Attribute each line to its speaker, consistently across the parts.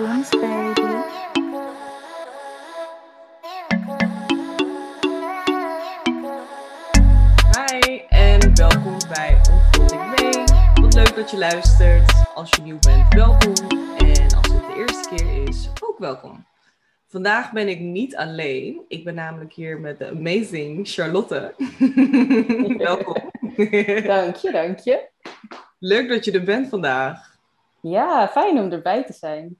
Speaker 1: Hi en welkom bij Ontmoeting Mee. Wat leuk dat je luistert. Als je nieuw bent, welkom. En als het de eerste keer is, ook welkom. Vandaag ben ik niet alleen. Ik ben namelijk hier met de amazing Charlotte. welkom.
Speaker 2: Dank je, dank je.
Speaker 1: Leuk dat je er bent vandaag.
Speaker 2: Ja, fijn om erbij te zijn.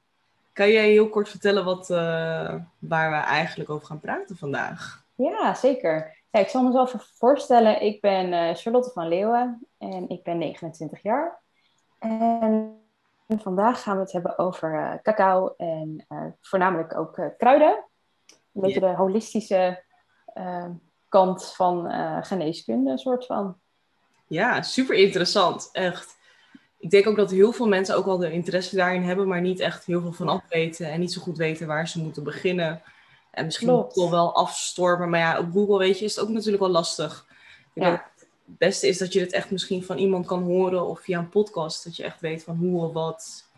Speaker 1: Kan jij heel kort vertellen wat, eh, waar we eigenlijk over gaan praten vandaag?
Speaker 2: Ja, zeker. Ja, ik zal mezelf even voorstellen. Ik ben eh, Charlotte van Leeuwen en ik ben 29 jaar. En vandaag gaan we het hebben over eh, cacao en voornamelijk ook kruiden. Een beetje de holistische kant van geneeskunde, een soort van.
Speaker 1: Ja, super interessant. Echt. Ik denk ook dat heel veel mensen ook wel de interesse daarin hebben, maar niet echt heel veel van afweten en niet zo goed weten waar ze moeten beginnen. En misschien toch wel afstormen. Maar ja, op Google weet je, is het ook natuurlijk wel lastig. Ik
Speaker 2: Ja.
Speaker 1: het beste is dat je het echt misschien van iemand kan horen of via een podcast, dat je echt weet van hoe of wat.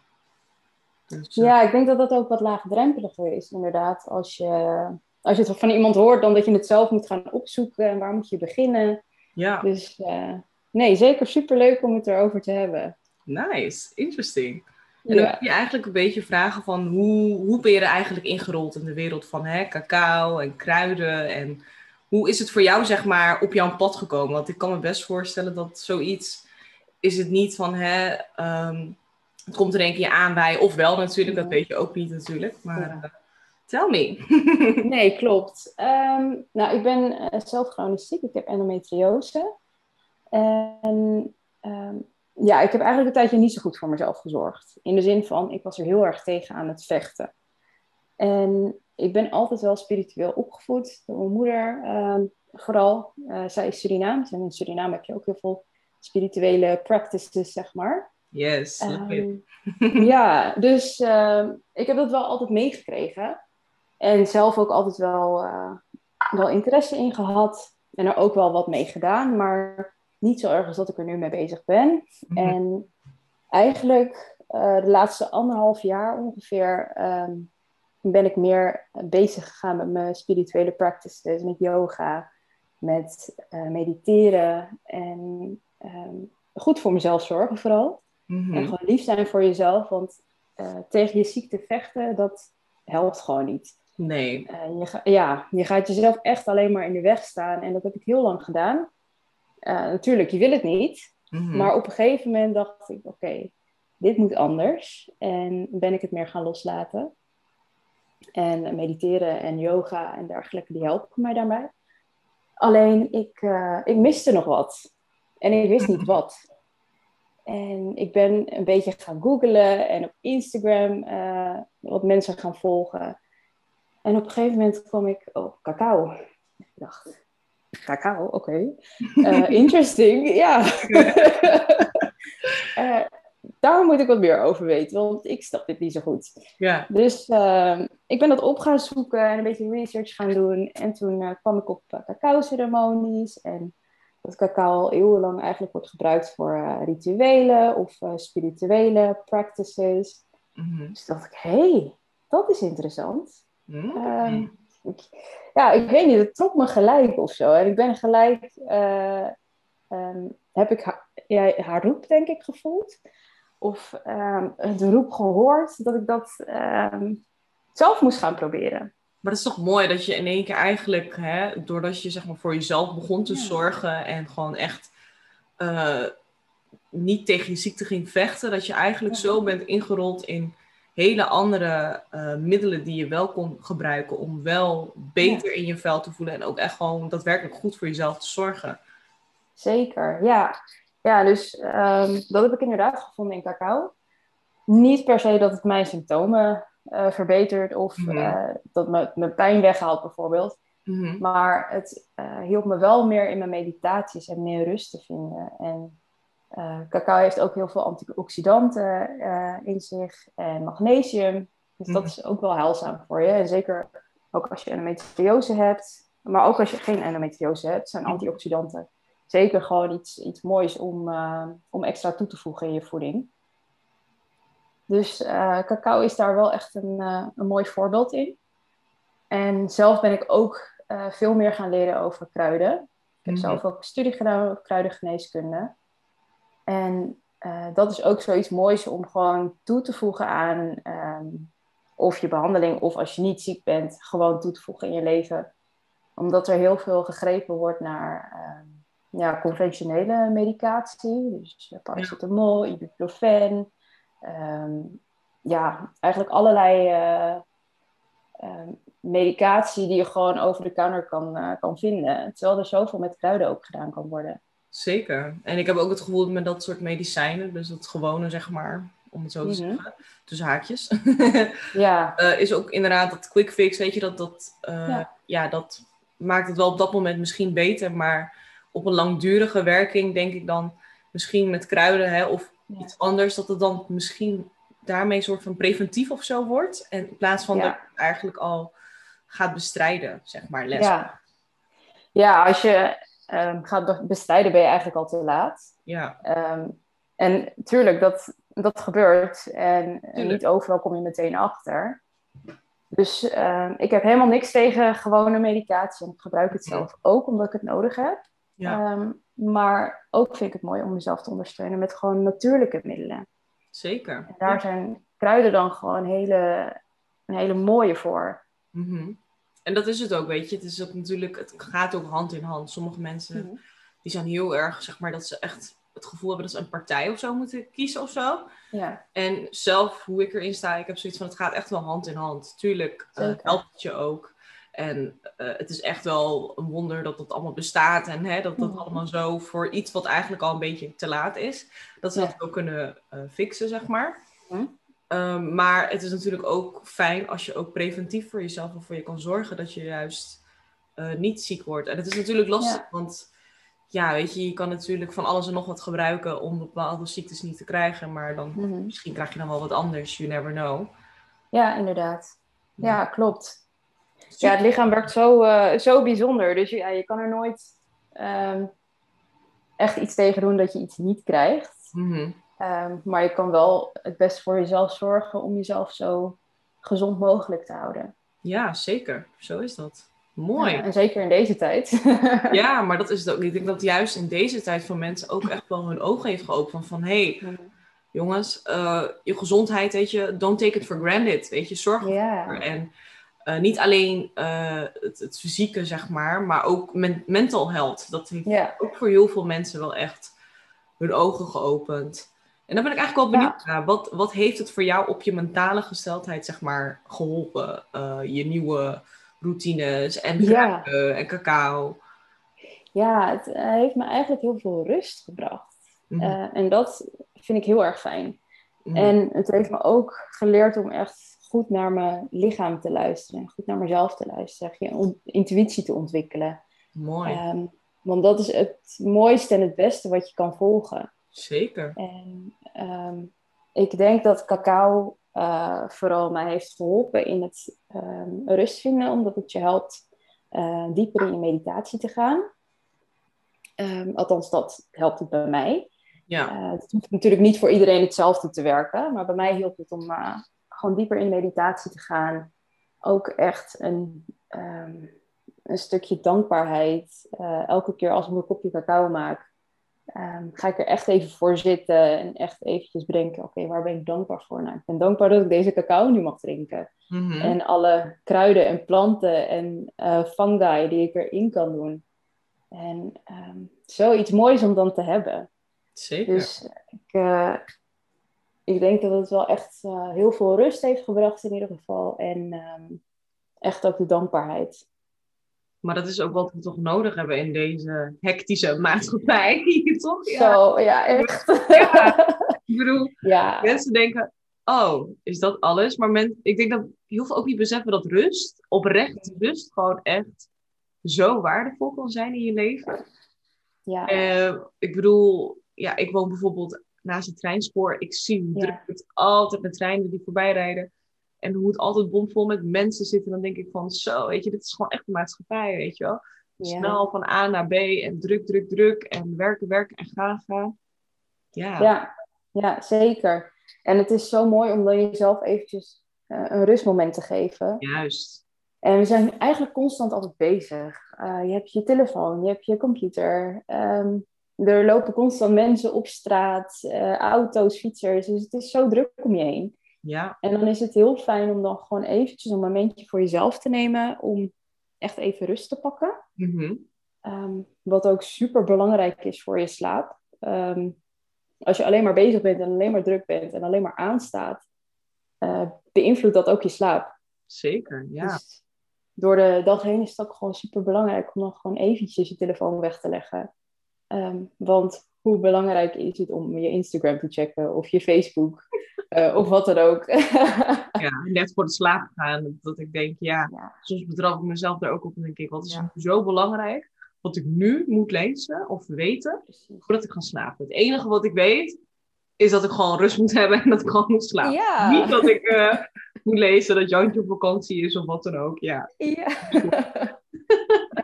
Speaker 1: Dus, eh,
Speaker 2: Ja, ik denk dat dat ook wat laagdrempeliger is, inderdaad. Als je, als je het van iemand hoort, dan dat je het zelf moet gaan opzoeken en waar moet je beginnen.
Speaker 1: ja,
Speaker 2: Dus eh, nee, zeker superleuk om het erover te hebben.
Speaker 1: Nice, interesting. En dan heb je eigenlijk een beetje vragen van hoe, hoe ben je er eigenlijk ingerold in de wereld van hè, cacao en kruiden en hoe is het voor jou zeg maar op jouw pad gekomen? Want ik kan me best voorstellen dat zoiets is het niet van hè, ehm, het komt er een keer aan bij of wel natuurlijk, dat weet je ook niet natuurlijk. Maar eh, tell me.
Speaker 2: Nee, klopt. Ehm, nou, ik ben eh, zelf chronisch ziek. Ik heb endometriose. En ehm, ja, ik heb eigenlijk een tijdje niet zo goed voor mezelf gezorgd. In de zin van, ik was er heel erg tegen aan het vechten. En ik ben altijd wel spiritueel opgevoed door mijn moeder. ehm, vooral, Eh, zij is Surinaams. En in Suriname heb je ook heel veel spirituele practices, zeg maar.
Speaker 1: Yes.
Speaker 2: Ehm, ja, dus ehm, ik heb dat wel altijd meegekregen. En zelf ook altijd wel, eh, wel interesse in gehad. En er ook wel wat mee gedaan. Maar niet zo erg als dat ik er nu mee bezig ben.
Speaker 1: Mhm.
Speaker 2: En eigenlijk eh, de laatste anderhalf jaar ongeveer ehm, ben ik meer bezig gegaan met mijn spirituele practices, met yoga, met eh, mediteren en ehm, goed voor mezelf zorgen vooral.
Speaker 1: Mhm.
Speaker 2: En gewoon lief zijn voor jezelf, want eh, tegen je ziekte vechten, dat helpt gewoon niet.
Speaker 1: Nee.
Speaker 2: Je, ja, je gaat jezelf echt alleen maar in de weg staan en dat heb ik heel lang gedaan. Eh, natuurlijk, je wil het niet,
Speaker 1: Mhm.
Speaker 2: maar op een gegeven moment dacht ik, oké, dit moet anders. En ben ik het meer gaan loslaten. En mediteren en yoga en dergelijke, die helpen mij daarbij. Alleen, ik, eh, ik miste nog wat. En ik wist niet wat. En ik ben een beetje gaan googlen en op Instagram eh, wat mensen gaan volgen. En op een gegeven moment kwam ik op cacao. Ik dacht, cacao, oké. Eh, interesting, ja. Eh, daar moet ik wat meer over weten, want ik snap dit niet zo goed.
Speaker 1: Ja.
Speaker 2: Dus eh, ik ben dat op gaan zoeken en een beetje research gaan doen. En toen eh, kwam ik op cacao-ceremonies. En dat cacao al eeuwenlang eigenlijk wordt gebruikt voor rituelen of spirituele practices.
Speaker 1: Mhm.
Speaker 2: Dus dacht ik, hé, hey, dat is interessant.
Speaker 1: Mhm.
Speaker 2: Ehm, ik, ja, ik weet niet, het trok me gelijk of zo. En ik ben gelijk, eh, ehm, heb ik haar, ja, haar roep denk ik gevoeld. Of ehm, de roep gehoord dat ik dat ehm, zelf moest gaan proberen.
Speaker 1: Maar het is toch mooi dat je in één keer eigenlijk, hè, doordat je zeg maar voor jezelf begon te
Speaker 2: Ja.
Speaker 1: zorgen en gewoon echt eh, niet tegen je ziekte ging vechten, dat je eigenlijk
Speaker 2: Ja.
Speaker 1: zo bent ingerold in hele andere eh, middelen die je wel kon gebruiken om wel beter in je vel te voelen en ook echt gewoon daadwerkelijk goed voor jezelf te zorgen.
Speaker 2: Zeker, ja. Ja, dus ehm, dat heb ik inderdaad gevonden in cacao. Niet per se dat het mijn symptomen eh, verbetert of
Speaker 1: Mhm.
Speaker 2: eh, dat me, mijn pijn weghaalt bijvoorbeeld.
Speaker 1: Mhm.
Speaker 2: Maar het hielp me wel meer in mijn meditaties en meer rust te vinden. En cacao heeft ook heel veel antioxidanten eh, in zich en magnesium. Dus dat
Speaker 1: Mhm.
Speaker 2: is ook wel heilzaam voor je. En zeker ook als je endometriose hebt. Maar ook als je geen endometriose hebt, zijn
Speaker 1: Mhm.
Speaker 2: antioxidanten zeker gewoon iets, iets moois om, eh, om extra toe te voegen in je voeding. Dus uh, cacao is daar wel echt een, uh, een mooi voorbeeld in. En zelf ben ik ook veel meer gaan leren over kruiden. Ik heb mm -hmm. zelf ook studie gedaan over kruidengeneeskunde. En dat is ook zoiets moois om gewoon toe te voegen aan um, of je behandeling, of als je niet ziek bent, gewoon toe te voegen in je leven. Omdat er heel veel gegrepen wordt naar um, ja, conventionele medicatie. Dus paracetamol, ibuprofen. Um, ja, eigenlijk allerlei uh, medicatie die je gewoon over de counter kan, uh, kan vinden. Terwijl er zoveel met kruiden ook gedaan kan worden.
Speaker 1: Zeker. En ik heb ook het gevoel met dat soort medicijnen, dus dat gewone zeg maar, om het zo te
Speaker 2: Mhm.
Speaker 1: zeggen, tussen haakjes,
Speaker 2: Ja,
Speaker 1: eh, is ook inderdaad dat quick fix, weet je, dat, dat, eh,
Speaker 2: Ja.
Speaker 1: ja, dat maakt het wel op dat moment misschien beter, maar op een langdurige werking denk ik dan misschien met kruiden hè, of
Speaker 2: Ja.
Speaker 1: iets anders, dat het dan misschien daarmee een soort van preventief of zo wordt. En in plaats van
Speaker 2: Ja.
Speaker 1: dat het eigenlijk al gaat bestrijden, zeg maar, les.
Speaker 2: ja. ja als je ehm, gaat be- bestrijden ben je eigenlijk al te laat.
Speaker 1: Ja,
Speaker 2: Ehm, en tuurlijk, dat, dat gebeurt. En
Speaker 1: Tuurlijk.
Speaker 2: niet overal kom je meteen achter. Dus ehm, ik heb helemaal niks tegen gewone medicatie. En ik gebruik het zelf ook omdat ik het nodig heb.
Speaker 1: ja
Speaker 2: maar ook vind ik het mooi om mezelf te ondersteunen met gewoon natuurlijke middelen.
Speaker 1: zeker.
Speaker 2: En daar zijn kruiden dan gewoon hele, een hele mooie voor.
Speaker 1: Mhm. En dat is het ook, weet je. Het, is ook natuurlijk, het gaat ook hand in hand. Sommige mensen
Speaker 2: Mhm.
Speaker 1: die zijn heel erg, zeg maar, dat ze echt het gevoel hebben dat ze een partij of zo moeten kiezen of zo.
Speaker 2: Ja,
Speaker 1: En zelf, hoe ik erin sta, ik heb zoiets van, het gaat echt wel hand in hand. Tuurlijk
Speaker 2: Zeker.
Speaker 1: helpt het je ook. En eh, het is echt wel een wonder dat dat allemaal bestaat. En hè, dat dat
Speaker 2: Mhm.
Speaker 1: allemaal zo voor iets wat eigenlijk al een beetje te laat is. Dat ze
Speaker 2: Ja.
Speaker 1: dat ook kunnen eh, fixen, zeg maar.
Speaker 2: Mhm.
Speaker 1: Ehm, maar het is natuurlijk ook fijn als je ook preventief voor jezelf of voor je kan zorgen dat je juist eh, niet ziek wordt. En het is natuurlijk lastig,
Speaker 2: Ja.
Speaker 1: want ja, weet je, je kan natuurlijk van alles en nog wat gebruiken om bepaalde ziektes niet te krijgen. Maar dan
Speaker 2: Mhm.
Speaker 1: misschien krijg je dan wel wat anders. You never know.
Speaker 2: ja inderdaad. Ja, klopt. Ja, het lichaam werkt zo, eh, zo bijzonder. Dus ja, je kan er nooit ehm, echt iets tegen doen dat je iets niet krijgt.
Speaker 1: Mhm.
Speaker 2: Ehm, maar je kan wel het beste voor jezelf zorgen om jezelf zo gezond mogelijk te houden.
Speaker 1: Ja, zeker. Zo is dat. Mooi.
Speaker 2: Ja, en zeker in deze tijd.
Speaker 1: Ja, maar dat is het ook. Ik denk dat juist in deze tijd voor mensen ook echt wel hun ogen heeft geopend. Van hé, hey, jongens, eh, je gezondheid, weet je, don't take it for granted. Weet je, zorg ervoor. En eh, niet alleen eh, het, het fysieke, zeg maar, maar ook men- mental health. Dat heeft ook voor heel veel mensen wel echt hun ogen geopend. En dan ben ik eigenlijk wel benieuwd naar. Wat, wat heeft het voor jou op je mentale gesteldheid, zeg maar, geholpen? Eh, je nieuwe routines en
Speaker 2: Ja.
Speaker 1: en cacao.
Speaker 2: ja, het eh, heeft me eigenlijk heel veel rust gebracht.
Speaker 1: Mhm.
Speaker 2: Eh, en dat vind ik heel erg fijn.
Speaker 1: Mhm.
Speaker 2: En het heeft me ook geleerd om echt goed naar mijn lichaam te luisteren. Goed naar mezelf te luisteren. Je intuïtie te ontwikkelen.
Speaker 1: Mooi,
Speaker 2: Ehm, want dat is het mooiste en het beste wat je kan volgen.
Speaker 1: Zeker.
Speaker 2: En ehm, ik denk dat cacao eh, vooral mij heeft geholpen in het ehm, rust vinden, omdat het je helpt eh, dieper in je meditatie te gaan. Ehm, althans, dat helpt het bij mij.
Speaker 1: Ja,
Speaker 2: Eh, het hoeft natuurlijk niet voor iedereen hetzelfde te werken, maar bij mij hielp het om gewoon dieper in meditatie te gaan. Ook echt een, een stukje dankbaarheid. Elke keer als ik een kopje cacao maak, ehm, ga ik er echt even voor zitten en echt eventjes bedenken, oké, waar ben ik dankbaar voor? Nou, ik ben dankbaar dat ik deze cacao nu mag drinken.
Speaker 1: Mhm.
Speaker 2: En alle kruiden en planten en eh fungi die ik erin kan doen. En ehm, zoiets moois om dan te hebben.
Speaker 1: zeker.
Speaker 2: Dus ik, eh, ik denk dat het wel echt eh, heel veel rust heeft gebracht in ieder geval. En ehm, echt ook de dankbaarheid.
Speaker 1: Maar dat is ook wat we toch nodig hebben in deze hectische maatschappij, toch? Ja.
Speaker 2: Zo, ja, echt.
Speaker 1: Ja. Ik bedoel,
Speaker 2: Ja,
Speaker 1: mensen denken, oh, is dat alles? Maar men, ik denk dat heel veel ook niet beseffen dat rust, oprecht rust, gewoon echt zo waardevol kan zijn in je leven.
Speaker 2: ja,
Speaker 1: Eh, ik bedoel, ja, ik woon bijvoorbeeld naast het treinspoor. Ik zie hoe
Speaker 2: Ja.
Speaker 1: druk het altijd met treinen die voorbij rijden. En hoe het altijd bomvol met mensen zit. En dan denk ik van, zo, weet je, dit is gewoon echt de maatschappij, weet je wel.
Speaker 2: Ja.
Speaker 1: Snel van A naar B en druk, druk, druk. En werken, werken en gaan, gaan. Ja,
Speaker 2: ja, ja, zeker. En het is zo mooi om dan jezelf eventjes eh, een rustmoment te geven.
Speaker 1: Juist.
Speaker 2: En we zijn eigenlijk constant altijd bezig. Uh, je hebt je telefoon, je hebt je computer. Ehm, er lopen constant mensen op straat, uh, auto's, fietsers. Dus het is zo druk om je heen.
Speaker 1: Ja.
Speaker 2: En dan is het heel fijn om dan gewoon eventjes een momentje voor jezelf te nemen. Om echt even rust te pakken.
Speaker 1: Mhm.
Speaker 2: Ehm, wat ook super belangrijk is voor je slaap. Ehm, als je alleen maar bezig bent en alleen maar druk bent en alleen maar aanstaat, uh, beïnvloedt dat ook je slaap.
Speaker 1: Zeker, ja.
Speaker 2: Dus door de dag heen is het ook gewoon super belangrijk om dan gewoon eventjes je telefoon weg te leggen. Ehm, want hoe belangrijk is het om je Instagram te checken of je Facebook uh, of wat dan ook.
Speaker 1: ja, net voor de slaap gaan. Dat ik denk, ja, ja. soms betrap ik mezelf daar ook op en denk ik, wat is ja. zo belangrijk wat ik nu moet lezen of weten voordat ik ga slapen. Het enige wat ik weet is dat ik gewoon rust moet hebben en dat ik gewoon moet slapen.
Speaker 2: Ja.
Speaker 1: Niet dat ik uh, moet lezen dat Jantje op vakantie is of wat dan ook. Ja,
Speaker 2: ja.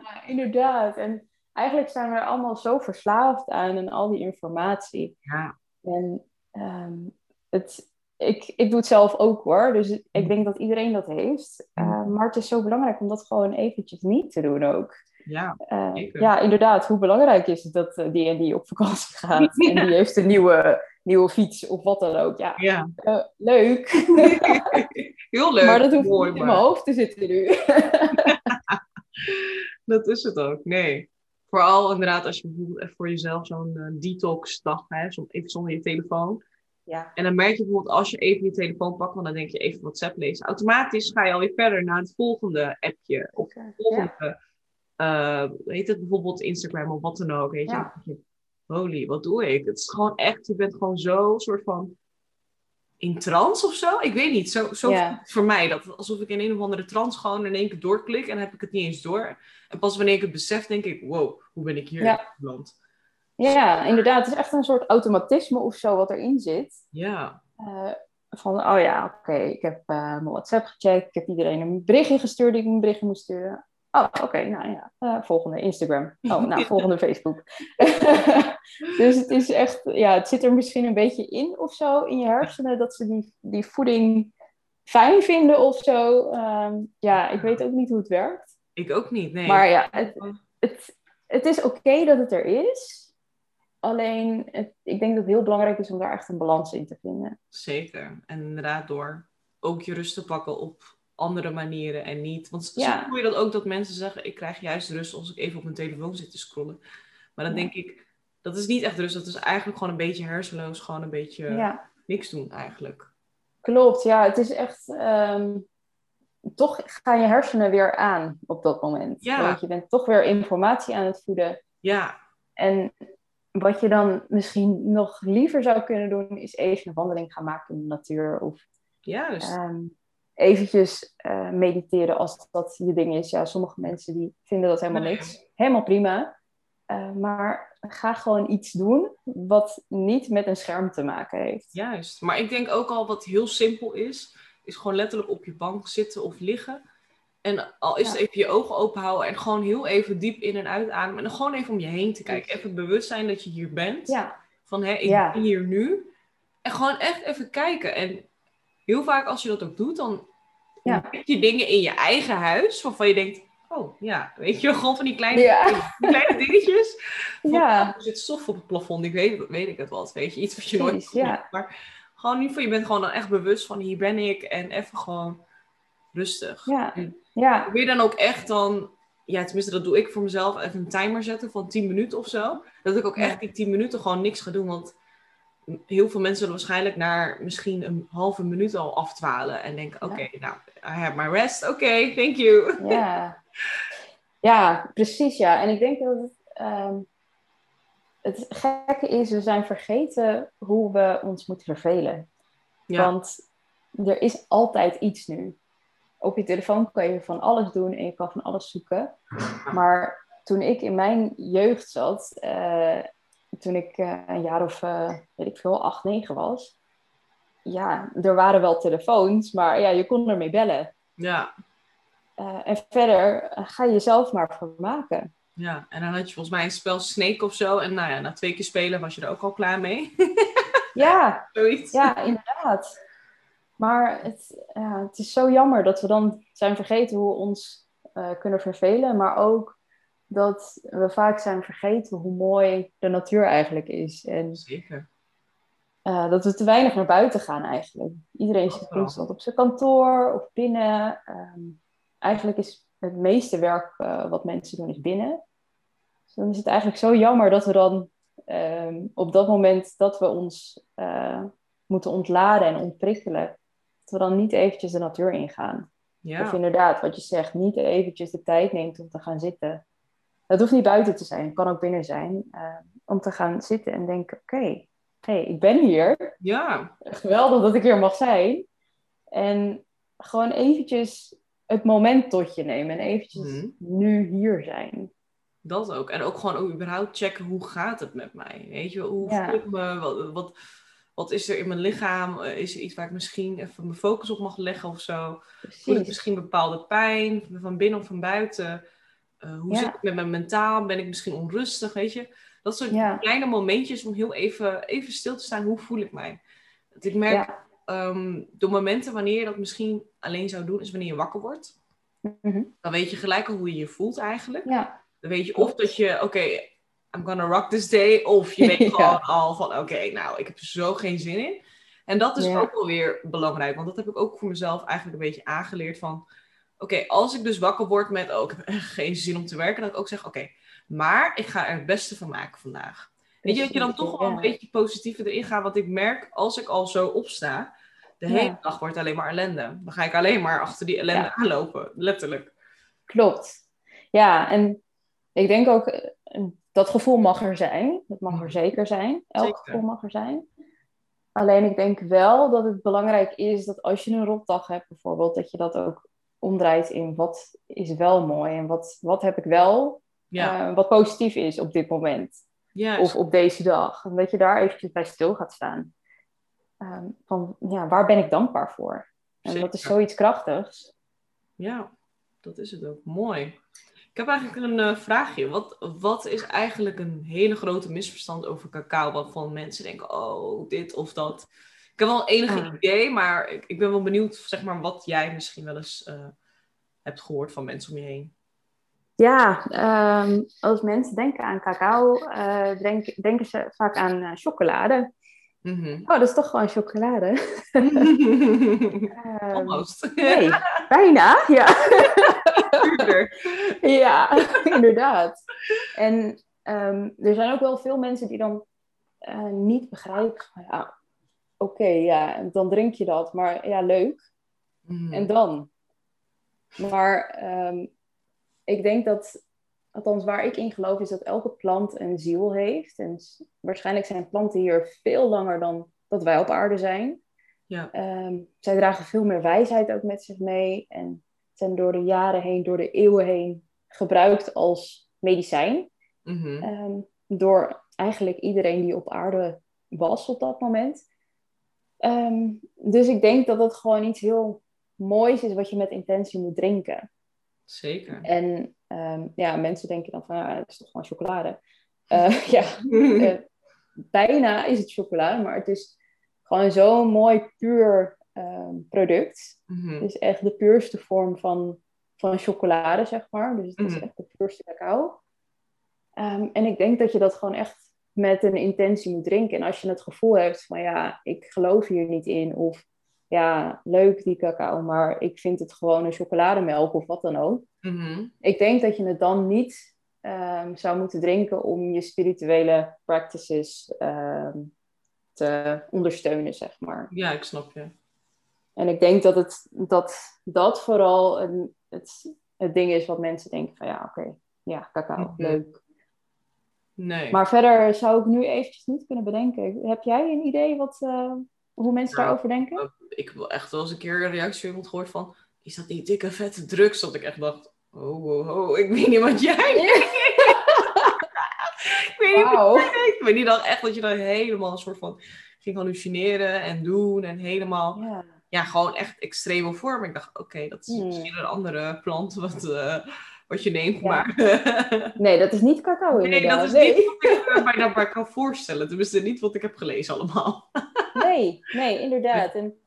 Speaker 2: ja inderdaad. En eigenlijk zijn we er allemaal zo verslaafd aan en al die informatie.
Speaker 1: Ja.
Speaker 2: En um, het, ik, ik doe het zelf ook hoor. Dus ik denk dat iedereen dat heeft. Uh, maar het is zo belangrijk om dat gewoon eventjes niet te doen ook.
Speaker 1: Ja,
Speaker 2: uh, ja inderdaad. Hoe belangrijk is het dat uh, die en die op vakantie gaat en die heeft een nieuwe, nieuwe fiets of wat dan ook. Ja,
Speaker 1: ja.
Speaker 2: Uh, leuk.
Speaker 1: Heel leuk.
Speaker 2: Maar dat hoeft
Speaker 1: Mooi,
Speaker 2: niet in mijn hoofd te zitten nu.
Speaker 1: dat is het ook. Nee. Vooral inderdaad als je bijvoorbeeld voor jezelf zo'n detox dag hebt, even zonder je telefoon.
Speaker 2: Ja.
Speaker 1: En dan merk je bijvoorbeeld als je even je telefoon pakt, want dan denk je even WhatsApp lezen. Automatisch ga je alweer verder naar het volgende appje. Of het volgende, ja. uh, heet het bijvoorbeeld Instagram of wat dan ook. Weet je?
Speaker 2: Ja.
Speaker 1: holy, wat doe ik? Het is gewoon echt, je bent gewoon zo soort van in trance of zo. Ik weet niet, zo, zo voor mij. Dat, alsof ik in een of andere trance gewoon in één keer doorklik en dan heb ik het niet eens door. En pas wanneer ik het besef, denk ik, wow, hoe ben ik hier
Speaker 2: Ja.
Speaker 1: beland?
Speaker 2: Ja, inderdaad. Het is echt een soort automatisme of zo wat erin zit.
Speaker 1: Ja,
Speaker 2: Uh, van, oh ja, oké, ik heb uh, mijn WhatsApp gecheckt. Ik heb iedereen een berichtje gestuurd die ik een berichtje moest sturen. Oh, oké, nou ja. Uh, volgende Instagram. Oh, nou, volgende Facebook. dus het is echt, ja, het zit er misschien een beetje in of zo in je hersenen dat ze die, die voeding fijn vinden of zo. Um, ja, ik weet ook niet hoe het werkt.
Speaker 1: ik ook niet, nee.
Speaker 2: Maar ja, het, het, het is oké dat het er is. Alleen, het, ik denk dat het heel belangrijk is om daar echt een balans in te vinden.
Speaker 1: Zeker. En inderdaad door ook je rust te pakken op andere manieren en niet. Want
Speaker 2: Ja.
Speaker 1: soms hoor je dat ook dat mensen zeggen: ik krijg juist rust als ik even op mijn telefoon zit te scrollen. Maar dan
Speaker 2: Ja.
Speaker 1: denk ik, dat is niet echt rust. Dat is eigenlijk gewoon een beetje hersenloos, gewoon een beetje
Speaker 2: Ja,
Speaker 1: niks doen eigenlijk.
Speaker 2: klopt. Ja, het is echt. ehm, toch gaan je hersenen weer aan op dat moment.
Speaker 1: Ja.
Speaker 2: Want je bent toch weer informatie aan het voeden.
Speaker 1: Ja,
Speaker 2: En wat je dan misschien nog liever zou kunnen doen, is even een wandeling gaan maken in de natuur. Of
Speaker 1: juist.
Speaker 2: ehm, eventjes eh, mediteren als dat je ding is. Ja, sommige mensen die vinden dat helemaal niks. Helemaal prima. Eh, maar ga gewoon iets doen wat niet met een scherm te maken heeft.
Speaker 1: Juist. Maar ik denk ook al wat heel simpel is, is gewoon letterlijk op je bank zitten of liggen. En al is het
Speaker 2: Ja.
Speaker 1: even je ogen open houden en gewoon heel even diep in en uitademen. En dan gewoon even om je heen te kijken. Even bewust zijn dat je hier bent.
Speaker 2: Ja,
Speaker 1: Van hé, ik
Speaker 2: Ja.
Speaker 1: ben hier nu. En gewoon echt even kijken. En heel vaak als je dat ook doet, dan ontdek je dingen in je eigen huis. Waarvan je denkt, oh ja, weet je, gewoon van die kleine,
Speaker 2: Ja.
Speaker 1: die kleine dingetjes. Van,
Speaker 2: Ja.
Speaker 1: oh, er zit stof op het plafond, ik weet, weet ik het wat. Weet je, iets wat je nooit
Speaker 2: Precies, ja.
Speaker 1: Maar gewoon niet van, je bent gewoon dan echt bewust van, hier ben ik. En even gewoon rustig.
Speaker 2: ja,
Speaker 1: En
Speaker 2: ja,
Speaker 1: probeer dan ook echt dan, ja, tenminste dat doe ik voor mezelf, even een timer zetten van 10 minuten of zo. Dat ik ook
Speaker 2: Ja.
Speaker 1: echt die 10 minuten gewoon niks ga doen. Want heel veel mensen zullen waarschijnlijk naar misschien een halve minuut al afdwalen. En denken, oké, nou, I have my rest. Oké, thank you.
Speaker 2: ja. Ja, precies ja. En ik denk dat het, ehm, het gekke is, we zijn vergeten hoe we ons moeten vervelen.
Speaker 1: Ja,
Speaker 2: Want er is altijd iets nu. Op je telefoon kan je van alles doen en je kan van alles zoeken. Maar toen ik in mijn jeugd zat, eh, toen ik eh, een jaar of, eh, weet ik veel, acht, negen was. Ja, er waren wel telefoons, maar ja, je kon ermee bellen.
Speaker 1: ja,
Speaker 2: en verder ga je jezelf maar vermaken.
Speaker 1: ja. En dan had je volgens mij een spel Snake of zo. En nou ja, na twee keer spelen was je er ook al klaar mee.
Speaker 2: Ja,
Speaker 1: Zoiets.
Speaker 2: ja, inderdaad. Maar het, ja, het is zo jammer dat we dan zijn vergeten hoe we ons eh, kunnen vervelen. Maar ook dat we vaak zijn vergeten hoe mooi de natuur eigenlijk is. En
Speaker 1: Zeker.
Speaker 2: eh, dat we te weinig naar buiten gaan eigenlijk. Iedereen zit constant op zijn kantoor of binnen. Ehm, eigenlijk is het meeste werk eh, wat mensen doen is binnen. Dus dan is het eigenlijk zo jammer dat we dan ehm, op dat moment dat we ons moeten ontladen en ontprikkelen, we dan niet eventjes de natuur ingaan. Of
Speaker 1: Ja,
Speaker 2: inderdaad, wat je zegt, niet eventjes de tijd neemt om te gaan zitten. Dat hoeft niet buiten te zijn, het kan ook binnen zijn. eh, om te gaan zitten en denken, oké, hey, ik ben hier.
Speaker 1: ja,
Speaker 2: Geweldig dat ik hier mag zijn. En gewoon eventjes het moment tot je nemen. En eventjes
Speaker 1: Mhm.
Speaker 2: nu hier zijn.
Speaker 1: dat ook. En ook gewoon ook überhaupt checken hoe gaat het met mij. Weet je, hoe
Speaker 2: Ja.
Speaker 1: voel ik me? Wat, wat, wat is er in mijn lichaam? Eh, Is er iets waar ik misschien even mijn focus op mag leggen of zo? Voel ik misschien bepaalde pijn, van binnen of van buiten? Eh, hoe
Speaker 2: Ja.
Speaker 1: zit het met mijn mentaal? Ben ik misschien onrustig, weet je? Dat soort
Speaker 2: Ja.
Speaker 1: kleine momentjes om heel even, even stil te staan. Hoe voel ik mij? Want ik merk,
Speaker 2: Ja.
Speaker 1: ehm, de momenten wanneer je dat misschien alleen zou doen, is wanneer je wakker wordt.
Speaker 2: Mhm.
Speaker 1: Dan weet je gelijk al hoe je je voelt eigenlijk.
Speaker 2: ja.
Speaker 1: Dan weet je of dat je, oké, I'm gonna rock this day. Of je weet
Speaker 2: Ja.
Speaker 1: gewoon al van, oké, nou, ik heb er zo geen zin in. En dat is
Speaker 2: Ja.
Speaker 1: ook wel weer belangrijk. Want dat heb ik ook voor mezelf eigenlijk een beetje aangeleerd van... Oké, als ik dus wakker word met, oh, ik heb echt geen zin om te werken. Dat ik ook zeg, oké, maar ik ga er het beste van maken vandaag. Weet je, dat je dan toch wel een beetje positiever erin gaat. Want ik merk, als ik al zo opsta, de
Speaker 2: Ja.
Speaker 1: hele dag wordt alleen maar ellende. Dan ga ik alleen maar achter die ellende
Speaker 2: Ja.
Speaker 1: aanlopen, letterlijk.
Speaker 2: Klopt. Ja, en ik denk ook, eh, dat gevoel mag er zijn. Dat mag er zeker zijn. Elk
Speaker 1: Zeker.
Speaker 2: gevoel mag er zijn. Alleen ik denk wel dat het belangrijk is dat als je een rotdag hebt bijvoorbeeld, dat je dat ook omdraait in wat is wel mooi en wat, wat heb ik wel,
Speaker 1: Ja,
Speaker 2: eh, wat positief is op dit moment. Of op deze dag. En dat je daar eventjes bij stil gaat staan. Ehm, van, ja, waar ben ik dankbaar voor? En dat is zoiets krachtigs.
Speaker 1: Ja, dat is het ook. Mooi. Ik heb eigenlijk een eh, vraagje. Wat, wat is eigenlijk een hele grote misverstand over cacao? Waarvan mensen denken, oh, dit of dat. Ik heb wel enige
Speaker 2: Ah.
Speaker 1: idee, maar ik, ik ben wel benieuwd zeg maar, wat jij misschien wel eens eh, hebt gehoord van mensen om je heen.
Speaker 2: Ja, ehm, als mensen denken aan cacao, eh, denk- denken ze vaak aan chocolade.
Speaker 1: Mhm.
Speaker 2: Oh, dat is toch gewoon chocolade? Ehm,
Speaker 1: Almost.
Speaker 2: nee, bijna. Ja. ja inderdaad. En ehm, er zijn ook wel veel mensen die dan eh, niet begrijpen. Ja, oké, ja, dan drink je dat, maar ja, leuk.
Speaker 1: Mhm.
Speaker 2: En dan? Maar ehm, ik denk dat, althans waar ik in geloof, is dat elke plant een ziel heeft. En waarschijnlijk zijn planten hier veel langer dan dat wij op aarde zijn.
Speaker 1: Ja.
Speaker 2: Ehm, zij dragen veel meer wijsheid ook met zich mee. En zijn door de jaren heen, door de eeuwen heen gebruikt als medicijn.
Speaker 1: Mhm.
Speaker 2: Ehm, door eigenlijk iedereen die op aarde was op dat moment. Ehm, dus ik denk dat het gewoon iets heel moois is wat je met intentie moet drinken.
Speaker 1: Zeker.
Speaker 2: En ehm, ja, mensen denken dan van, ja, het is toch gewoon chocolade. Eh, ja, eh, bijna is het chocolade, maar het is gewoon zo'n mooi puur ehm, product.
Speaker 1: Mhm.
Speaker 2: Het is echt de puurste vorm van, van chocolade, zeg maar. Dus het is
Speaker 1: Mhm.
Speaker 2: echt de puurste cacao. Ehm, en ik denk dat je dat gewoon echt met een intentie moet drinken. En als je het gevoel hebt van ja, ik geloof hier niet in. Of ja, leuk die cacao, maar ik vind het gewoon een chocolademelk of wat dan ook.
Speaker 1: Mhm.
Speaker 2: Ik denk dat je het dan niet ehm, zou moeten drinken om je spirituele practices te ondersteunen, zeg maar.
Speaker 1: Ja, ik snap je.
Speaker 2: En ik denk dat het, dat, dat vooral een, het, het ding is wat mensen denken van ja, oké, ja, cacao,
Speaker 1: Mhm.
Speaker 2: leuk.
Speaker 1: Nee.
Speaker 2: Maar verder zou ik nu eventjes niet kunnen bedenken. Heb jij een idee wat, eh, hoe mensen
Speaker 1: Nou,
Speaker 2: daarover denken?
Speaker 1: ik heb echt wel eens een keer een reactie iemand gehoord van... Is dat niet dikke vette drugs? Dat ik echt dacht... Oh, oh, oh, ik weet niet wat jij Ik weet niet wat
Speaker 2: Wauw.
Speaker 1: jij denkt. Ik weet niet dan echt dat je dan helemaal een soort van... Ging hallucineren en doen en helemaal...
Speaker 2: Ja.
Speaker 1: Ja, gewoon echt extreme vorm. Ik dacht, oké, dat is
Speaker 2: Hmm.
Speaker 1: misschien een andere plant wat, eh, wat je neemt.
Speaker 2: Ja.
Speaker 1: Maar
Speaker 2: Nee, dat is niet cacao
Speaker 1: nee, dat is
Speaker 2: nee.
Speaker 1: niet wat ik me bij daarbij kan voorstellen. Tenminste, niet wat ik heb gelezen allemaal.
Speaker 2: Nee, nee, inderdaad. En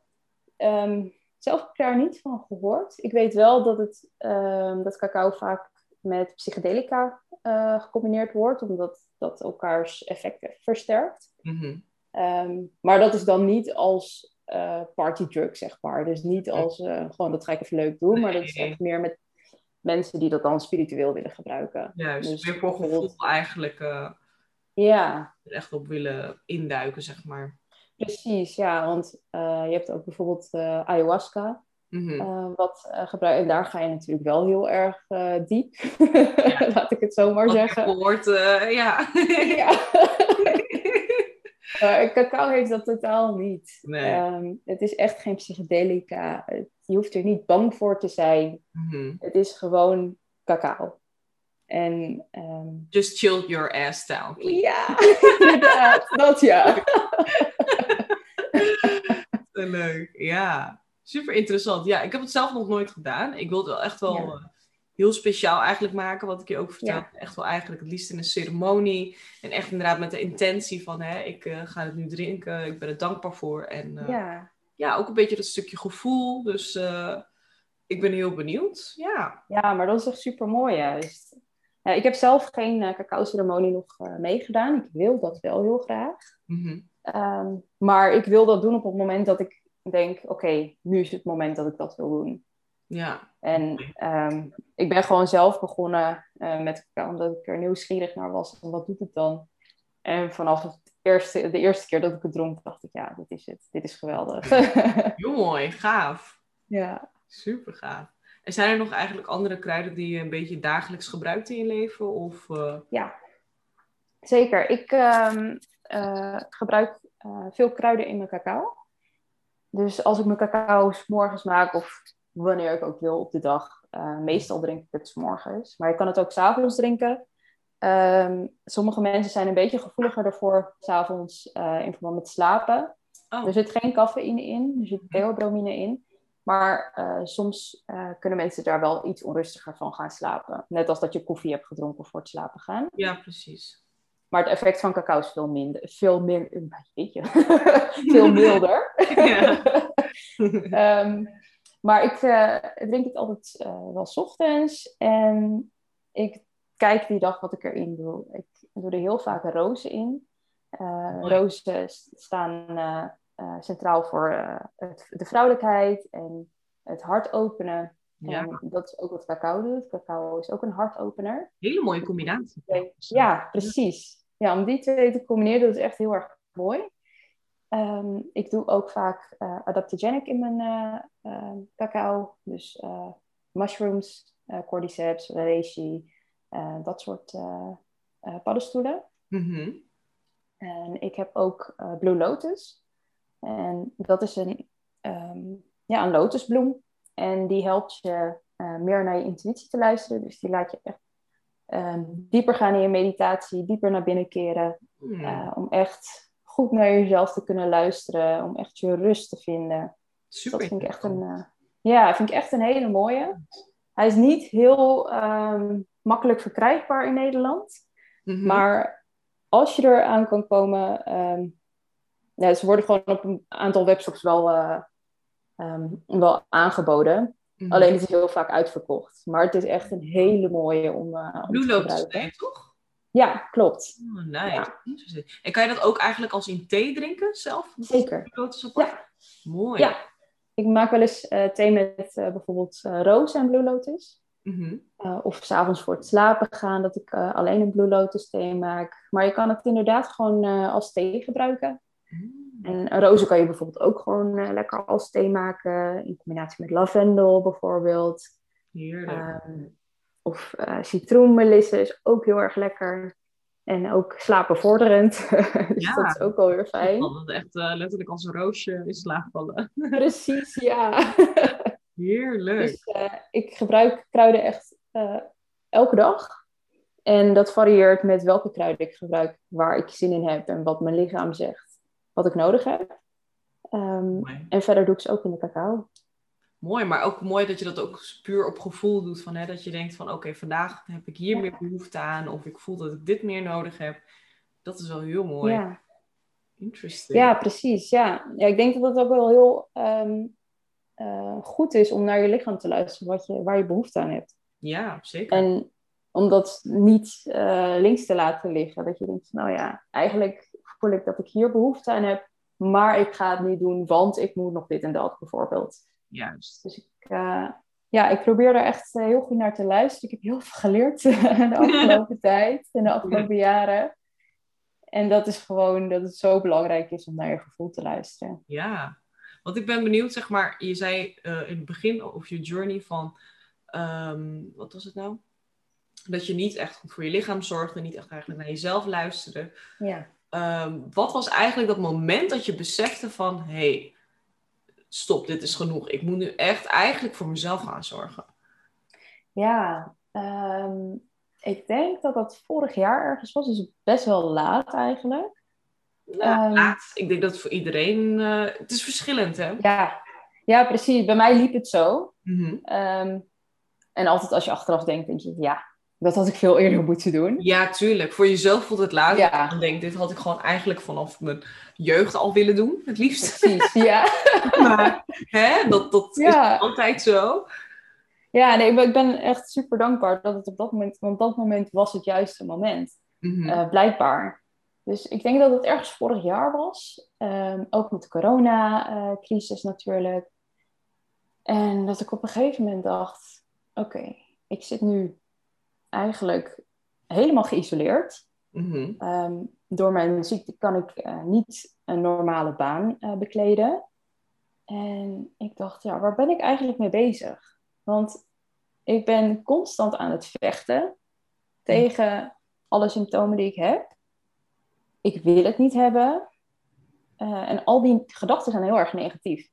Speaker 2: ehm, zelf heb ik daar niet van gehoord. Ik weet wel dat, het, ehm, dat cacao vaak met psychedelica eh, gecombineerd wordt, omdat dat elkaars effecten versterkt.
Speaker 1: Mhm.
Speaker 2: Ehm, maar dat is dan niet als eh partydrug, zeg maar. Dus niet als eh, gewoon dat ga ik even leuk doen, maar dat is echt meer met mensen die dat dan spiritueel willen gebruiken.
Speaker 1: Juist,
Speaker 2: Dus
Speaker 1: weer voor gevoel eigenlijk eh,
Speaker 2: Ja,
Speaker 1: er echt op willen induiken, zeg maar.
Speaker 2: precies. Ja, want je hebt ook bijvoorbeeld ayahuasca.
Speaker 1: Mhm.
Speaker 2: wat gebruikt. En daar ga je natuurlijk wel heel erg diep. Laat ik het zo maar
Speaker 1: Wat
Speaker 2: zeggen.
Speaker 1: gehoord, eh, ja.
Speaker 2: Ja. Maar cacao heeft dat totaal niet.
Speaker 1: Nee.
Speaker 2: Ehm, het is echt geen psychedelica. Je hoeft er niet bang voor te zijn.
Speaker 1: Mhm.
Speaker 2: Het is gewoon cacao. En ehm,
Speaker 1: Just chill your ass down. please.
Speaker 2: ja, inderdaad, dat ja.
Speaker 1: Leuk, ja. Super interessant. Ja, ik heb het zelf nog nooit gedaan. Ik wil het wel echt wel
Speaker 2: Ja.
Speaker 1: Heel speciaal eigenlijk maken, wat ik je ook vertelde.
Speaker 2: Ja.
Speaker 1: Echt wel eigenlijk het liefst in een ceremonie. En echt inderdaad met de intentie van, hè, ik eh, ga het nu drinken, ik ben er dankbaar voor. En eh, ja.
Speaker 2: ja.
Speaker 1: ook een beetje dat stukje gevoel. Dus eh, ik ben heel benieuwd. Ja.
Speaker 2: Ja, maar dat is echt super mooi juist. Ja, ik heb zelf geen cacao-ceremonie nog meegedaan. Ik wil dat wel heel graag.
Speaker 1: Mhm.
Speaker 2: Ehm, maar ik wil dat doen op het moment dat ik denk: oké, nu is het moment dat ik dat wil doen.
Speaker 1: Ja.
Speaker 2: En ehm, ik ben gewoon zelf begonnen eh, met omdat ik er nieuwsgierig naar was. En wat doet het dan? En vanaf het eerste, de eerste keer dat ik het dronk, dacht ik: ja, dit is het. Dit is geweldig.
Speaker 1: Heel mooi, gaaf.
Speaker 2: ja.
Speaker 1: Super gaaf. En zijn er nog eigenlijk andere kruiden die je een beetje dagelijks gebruikt in je leven? Of, eh,
Speaker 2: Ja, zeker. Ik ehm, eh, gebruik veel kruiden in mijn cacao. Dus als ik mijn cacao 's morgens maak of wanneer ik ook wil op de dag, eh, meestal drink ik het 's morgens. Maar je kan het ook 's avonds drinken. Ehm, sommige mensen zijn een beetje gevoeliger ervoor 's avonds eh, in verband met slapen.
Speaker 1: Oh.
Speaker 2: Er zit geen cafeïne in, er zit theobromine in. Maar eh, soms kunnen mensen daar wel iets onrustiger van gaan slapen. Net als dat je koffie hebt gedronken voor het slapen gaan.
Speaker 1: Ja, precies.
Speaker 2: Maar het effect van cacao is veel minder. Veel, min, jeetje. veel milder.
Speaker 1: Ja.
Speaker 2: Maar ik eh, drink het altijd eh, wel 's ochtends. En ik kijk die dag wat ik erin doe. Ik doe er heel vaak rozen in. Eh, rozen st- staan centraal voor het, de vrouwelijkheid en het hart openen.
Speaker 1: ja,
Speaker 2: En dat is ook wat cacao doet. Cacao is ook een hartopener.
Speaker 1: hele mooie combinatie.
Speaker 2: Ja, precies. Ja, om die twee te combineren, dat is echt heel erg mooi. Ehm, ik doe ook vaak eh, adaptogenic in mijn eh, eh, cacao. Dus mushrooms, cordyceps, reishi, dat soort paddenstoelen.
Speaker 1: Mhm.
Speaker 2: En ik heb ook Blue Lotus. En dat is een, ehm, ja, een lotusbloem. En die helpt je meer naar je intuïtie te luisteren. Dus die laat je echt ehm, dieper gaan in je meditatie, dieper naar binnen keren.
Speaker 1: Hmm.
Speaker 2: om echt goed naar jezelf te kunnen luisteren. Om echt je rust te vinden.
Speaker 1: Super.
Speaker 2: Dat vind ik echt een, eh, ja, vind ik echt een hele mooie. Hij is niet heel ehm, makkelijk verkrijgbaar in Nederland.
Speaker 1: Mhm.
Speaker 2: Maar als je er aan kan komen, ehm, ja, ze worden gewoon op een aantal webshops wel, eh, ehm, wel aangeboden.
Speaker 1: Mhm.
Speaker 2: Alleen het is heel vaak uitverkocht. Maar het is echt een hele mooie om, eh, om
Speaker 1: Blue toch?
Speaker 2: Ja, klopt.
Speaker 1: Oh, nice.
Speaker 2: Ja.
Speaker 1: En kan je dat ook eigenlijk als in thee drinken zelf?
Speaker 2: Zeker. Ja.
Speaker 1: Mooi.
Speaker 2: Ja. Ik maak wel eens eh, thee met eh, bijvoorbeeld eh, roos en blue lotus.
Speaker 1: Mhm.
Speaker 2: Uh, of s'avonds voor het slapen gaan, dat ik alleen een blue lotus thee maak. Maar je kan het inderdaad gewoon als thee gebruiken.
Speaker 1: Mm.
Speaker 2: En rozen kan je bijvoorbeeld ook gewoon lekker als thee maken. In combinatie met lavendel bijvoorbeeld.
Speaker 1: Heerlijk.
Speaker 2: Ehm, of eh citroenmelisse is ook heel erg lekker. En ook slapenvorderend. dus
Speaker 1: Ja.
Speaker 2: dat is ook wel weer fijn.
Speaker 1: Dat echt eh, letterlijk als een roosje in slaap vallen.
Speaker 2: Precies, ja.
Speaker 1: Heerlijk.
Speaker 2: dus eh, ik gebruik kruiden echt elke dag. En dat varieert met welke kruiden ik gebruik, waar ik zin in heb en wat mijn lichaam zegt, wat ik nodig heb. Ehm, en verder doe ik ze ook in de cacao.
Speaker 1: Mooi, maar ook mooi dat je dat ook puur op gevoel doet. Van, hè, dat je denkt van oké, vandaag heb ik hier meer behoefte aan. Of ik voel dat ik dit meer nodig heb. Dat is wel heel mooi.
Speaker 2: Ja.
Speaker 1: Interesting.
Speaker 2: Ja, precies. Ja. ja, ik denk dat het ook wel heel ehm, eh, goed is om naar je lichaam te luisteren wat je, waar je behoefte aan hebt.
Speaker 1: Ja, zeker.
Speaker 2: En om dat niet eh, links te laten liggen. Dat je denkt, nou ja, eigenlijk voel ik dat ik hier behoefte aan heb, maar ik ga het niet doen, want ik moet nog dit en dat bijvoorbeeld.
Speaker 1: Juist.
Speaker 2: Dus ik, uh, ja, ik probeer daar echt heel goed naar te luisteren. Ik heb heel veel geleerd de afgelopen tijd en de afgelopen jaren. En dat is gewoon dat het zo belangrijk is om naar je gevoel te luisteren.
Speaker 1: Ja, want ik ben benieuwd, zeg maar, je zei uh, in het begin of je journey van, um, wat was het nou? Dat je niet echt goed voor je lichaam zorgde, niet echt eigenlijk naar jezelf luisterde.
Speaker 2: Ja.
Speaker 1: Um, wat was eigenlijk dat moment dat je besefte van, hé, hey, stop, dit is genoeg. Ik moet nu echt eigenlijk voor mezelf gaan zorgen.
Speaker 2: Ja, um, ik denk dat dat vorig jaar ergens was, dus best wel laat eigenlijk.
Speaker 1: Ja, um, laat. Ik denk dat het voor iedereen, uh, het is verschillend hè?
Speaker 2: Ja, ja precies. Bij mij liep het zo.
Speaker 1: Mm -hmm.
Speaker 2: um, en altijd als je achteraf denkt, denk je, ja, dat had ik veel eerder moeten doen.
Speaker 1: Ja, tuurlijk. Voor jezelf voelt het laat.
Speaker 2: Ja.
Speaker 1: Dan denk dit had ik gewoon eigenlijk vanaf mijn jeugd al willen doen, het liefst.
Speaker 2: Precies, ja.
Speaker 1: maar hè, dat, dat
Speaker 2: Ja.
Speaker 1: is altijd zo.
Speaker 2: Ja, nee, ik ben echt super dankbaar dat het op dat moment, want dat moment was het juiste moment.
Speaker 1: Mhm.
Speaker 2: Eh, blijkbaar. Dus ik denk dat het ergens vorig jaar was. Ehm, ook met de corona-crisis natuurlijk. En dat ik op een gegeven moment dacht: oké, ik zit nu eigenlijk helemaal geïsoleerd.
Speaker 1: Mhm.
Speaker 2: Ehm, door mijn ziekte kan ik eh, niet een normale baan eh, bekleden. En ik dacht, ja, waar ben ik eigenlijk mee bezig? Want ik ben constant aan het vechten tegen alle symptomen die ik heb. Ik wil het niet hebben. Eh, en al die gedachten zijn heel erg negatief.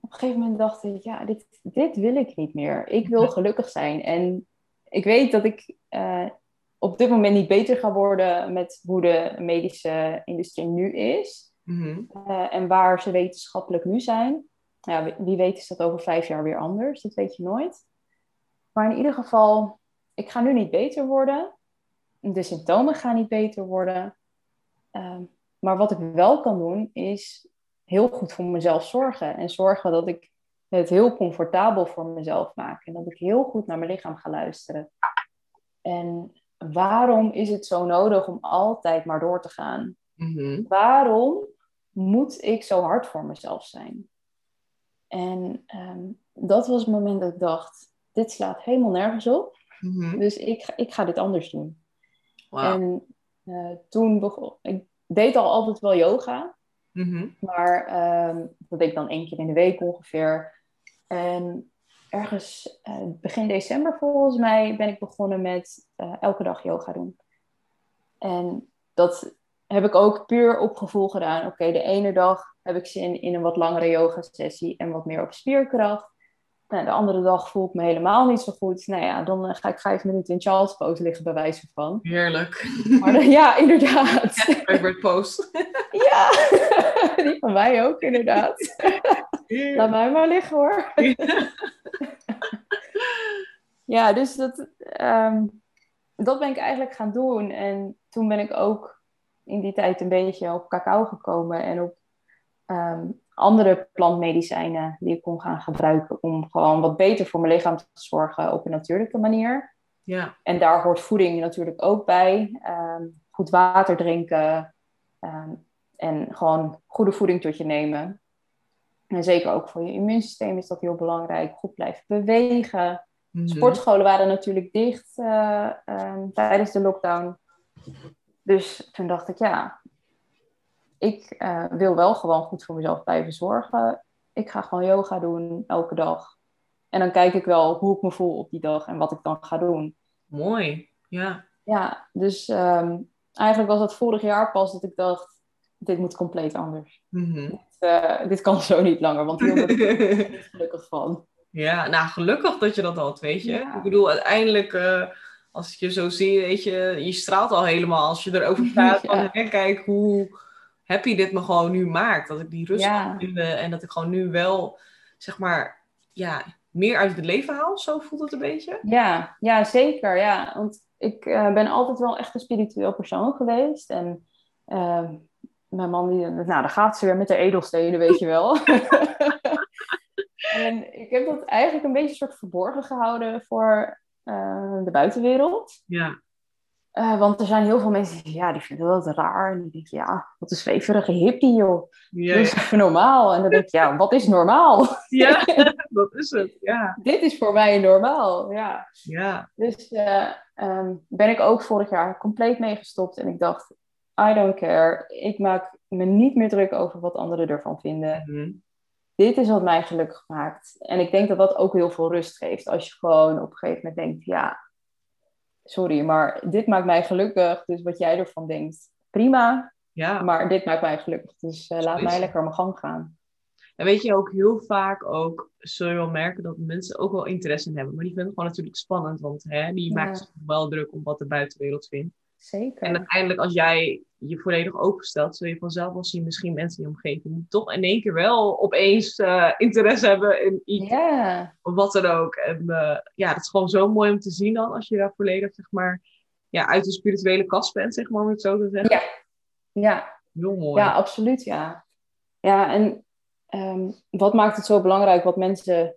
Speaker 2: Op een gegeven moment dacht ik, ja, dit, dit wil ik niet meer. Ik wil gelukkig zijn. En ik weet dat ik uh, op dit moment niet beter ga worden met hoe de medische industrie nu is.
Speaker 1: Mhm.
Speaker 2: Uh, en waar ze wetenschappelijk nu zijn. Ja, wie, weet is dat over vijf jaar weer anders. Dat weet je nooit. Maar in ieder geval, ik ga nu niet beter worden. De symptomen gaan niet beter worden. Uh, maar wat ik wel kan doen, is heel goed voor mezelf zorgen. En zorgen dat ik het heel comfortabel voor mezelf maak. En dat ik heel goed naar mijn lichaam ga luisteren. En waarom is het zo nodig om altijd maar door te gaan?
Speaker 1: Mhm.
Speaker 2: Waarom moet ik zo hard voor mezelf zijn? En um, dat was het moment dat ik dacht, dit slaat helemaal nergens op.
Speaker 1: Mhm.
Speaker 2: Dus ik, ik ga dit anders doen. En uh, toen begon ik deed al altijd wel yoga.
Speaker 1: Mhm.
Speaker 2: Maar um, dat deed ik dan één keer in de week ongeveer. En ergens uh, begin december volgens mij ben ik begonnen met uh, elke dag yoga doen. En dat heb ik ook puur op gevoel gedaan. Oké, okay, de ene dag heb ik zin in een wat langere yoga sessie en wat meer op spierkracht. Nou, de andere dag voel ik me helemaal niet zo goed. Nou ja, dan uh, ga ik vijf minuten in Charles pose liggen bij wijze van.
Speaker 1: Heerlijk.
Speaker 2: Maar ja, inderdaad.
Speaker 1: Favorite post.
Speaker 2: ja, die van mij ook inderdaad. Laat mij maar liggen hoor. ja, dus dat, um, dat ben ik eigenlijk gaan doen. En toen ben ik ook in die tijd een beetje op cacao gekomen en op um, andere plantmedicijnen die ik kon gaan gebruiken om gewoon wat beter voor mijn lichaam te zorgen op een natuurlijke manier.
Speaker 1: Ja.
Speaker 2: En daar hoort voeding natuurlijk ook bij. Um, goed water drinken um, en gewoon goede voeding tot je nemen. En zeker ook voor je immuunsysteem is dat heel belangrijk. Goed blijven bewegen.
Speaker 1: Mhm.
Speaker 2: Sportscholen waren natuurlijk dicht uh, um, tijdens de lockdown. Dus toen dacht ik, ja, ik uh, wil wel gewoon goed voor mezelf blijven zorgen. Ik ga gewoon yoga doen elke dag. En dan kijk ik wel hoe ik me voel op die dag en wat ik dan ga doen.
Speaker 1: Mooi, ja.
Speaker 2: Ja, dus um, eigenlijk was dat vorig jaar pas dat ik dacht, dit moet compleet anders.
Speaker 1: Mhm.
Speaker 2: Dit, uh, dit kan zo niet langer, want hier word ik er niet gelukkig van.
Speaker 1: Ja, nou gelukkig dat je dat al weet je.
Speaker 2: Ja.
Speaker 1: Ik bedoel, uiteindelijk, uh, als ik je zo zie, weet je, je straalt al helemaal als je erover praat.
Speaker 2: Ja.
Speaker 1: Van, hè, kijk hoe happy dit me gewoon nu maakt. Dat ik die rust
Speaker 2: Ja.
Speaker 1: kan vinden en dat ik gewoon nu wel, zeg maar, ja, meer uit het leven haal. Zo voelt het een beetje.
Speaker 2: Ja, ja zeker. Ja. Want ik uh, ben altijd wel echt een spiritueel persoon geweest. En uh, mijn man, die, nou, dan gaat ze weer met de edelstenen, weet je wel. en ik heb dat eigenlijk een beetje soort verborgen gehouden voor uh, de buitenwereld.
Speaker 1: Ja.
Speaker 2: Uh, want er zijn heel veel mensen die, ja, die vinden dat raar. En die denken, ja, wat een zweverige hippie, joh. Ja, dat is even normaal. En dan denk ik, ja, wat is normaal?
Speaker 1: Ja, dat is het, ja.
Speaker 2: Dit is voor mij normaal, ja.
Speaker 1: Ja.
Speaker 2: Dus uh, um, ben ik ook vorig jaar compleet meegestopt. En ik dacht, I don't care. Ik maak me niet meer druk over wat anderen ervan vinden.
Speaker 1: Mm -hmm.
Speaker 2: Dit is wat mij gelukkig maakt. En ik denk dat dat ook heel veel rust geeft. Als je gewoon op een gegeven moment denkt, ja sorry, maar dit maakt mij gelukkig. Dus wat jij ervan denkt, prima.
Speaker 1: Ja.
Speaker 2: Maar dit maakt mij gelukkig. Dus uh, laat mij lekker mijn gang gaan.
Speaker 1: En weet je ook heel vaak ook, zul je wel merken dat mensen ook wel interesse in hebben. Maar die vinden het gewoon natuurlijk spannend, want hè, die ja. maakt zich wel druk om wat de buitenwereld vindt.
Speaker 2: Zeker.
Speaker 1: En uiteindelijk als jij je volledig openstelt, zul je vanzelf wel zien misschien mensen in je omgeving die toch in één keer wel opeens uh, interesse hebben in iets. Of wat dan ook. En uh, ja, dat is gewoon zo mooi om te zien dan, als je daar volledig, zeg maar, ja, uit de spirituele kast bent, zeg maar, om het zo te zeggen.
Speaker 2: Ja. Ja.
Speaker 1: Heel mooi.
Speaker 2: Ja, absoluut, ja. Ja, en um, wat maakt het zo belangrijk wat mensen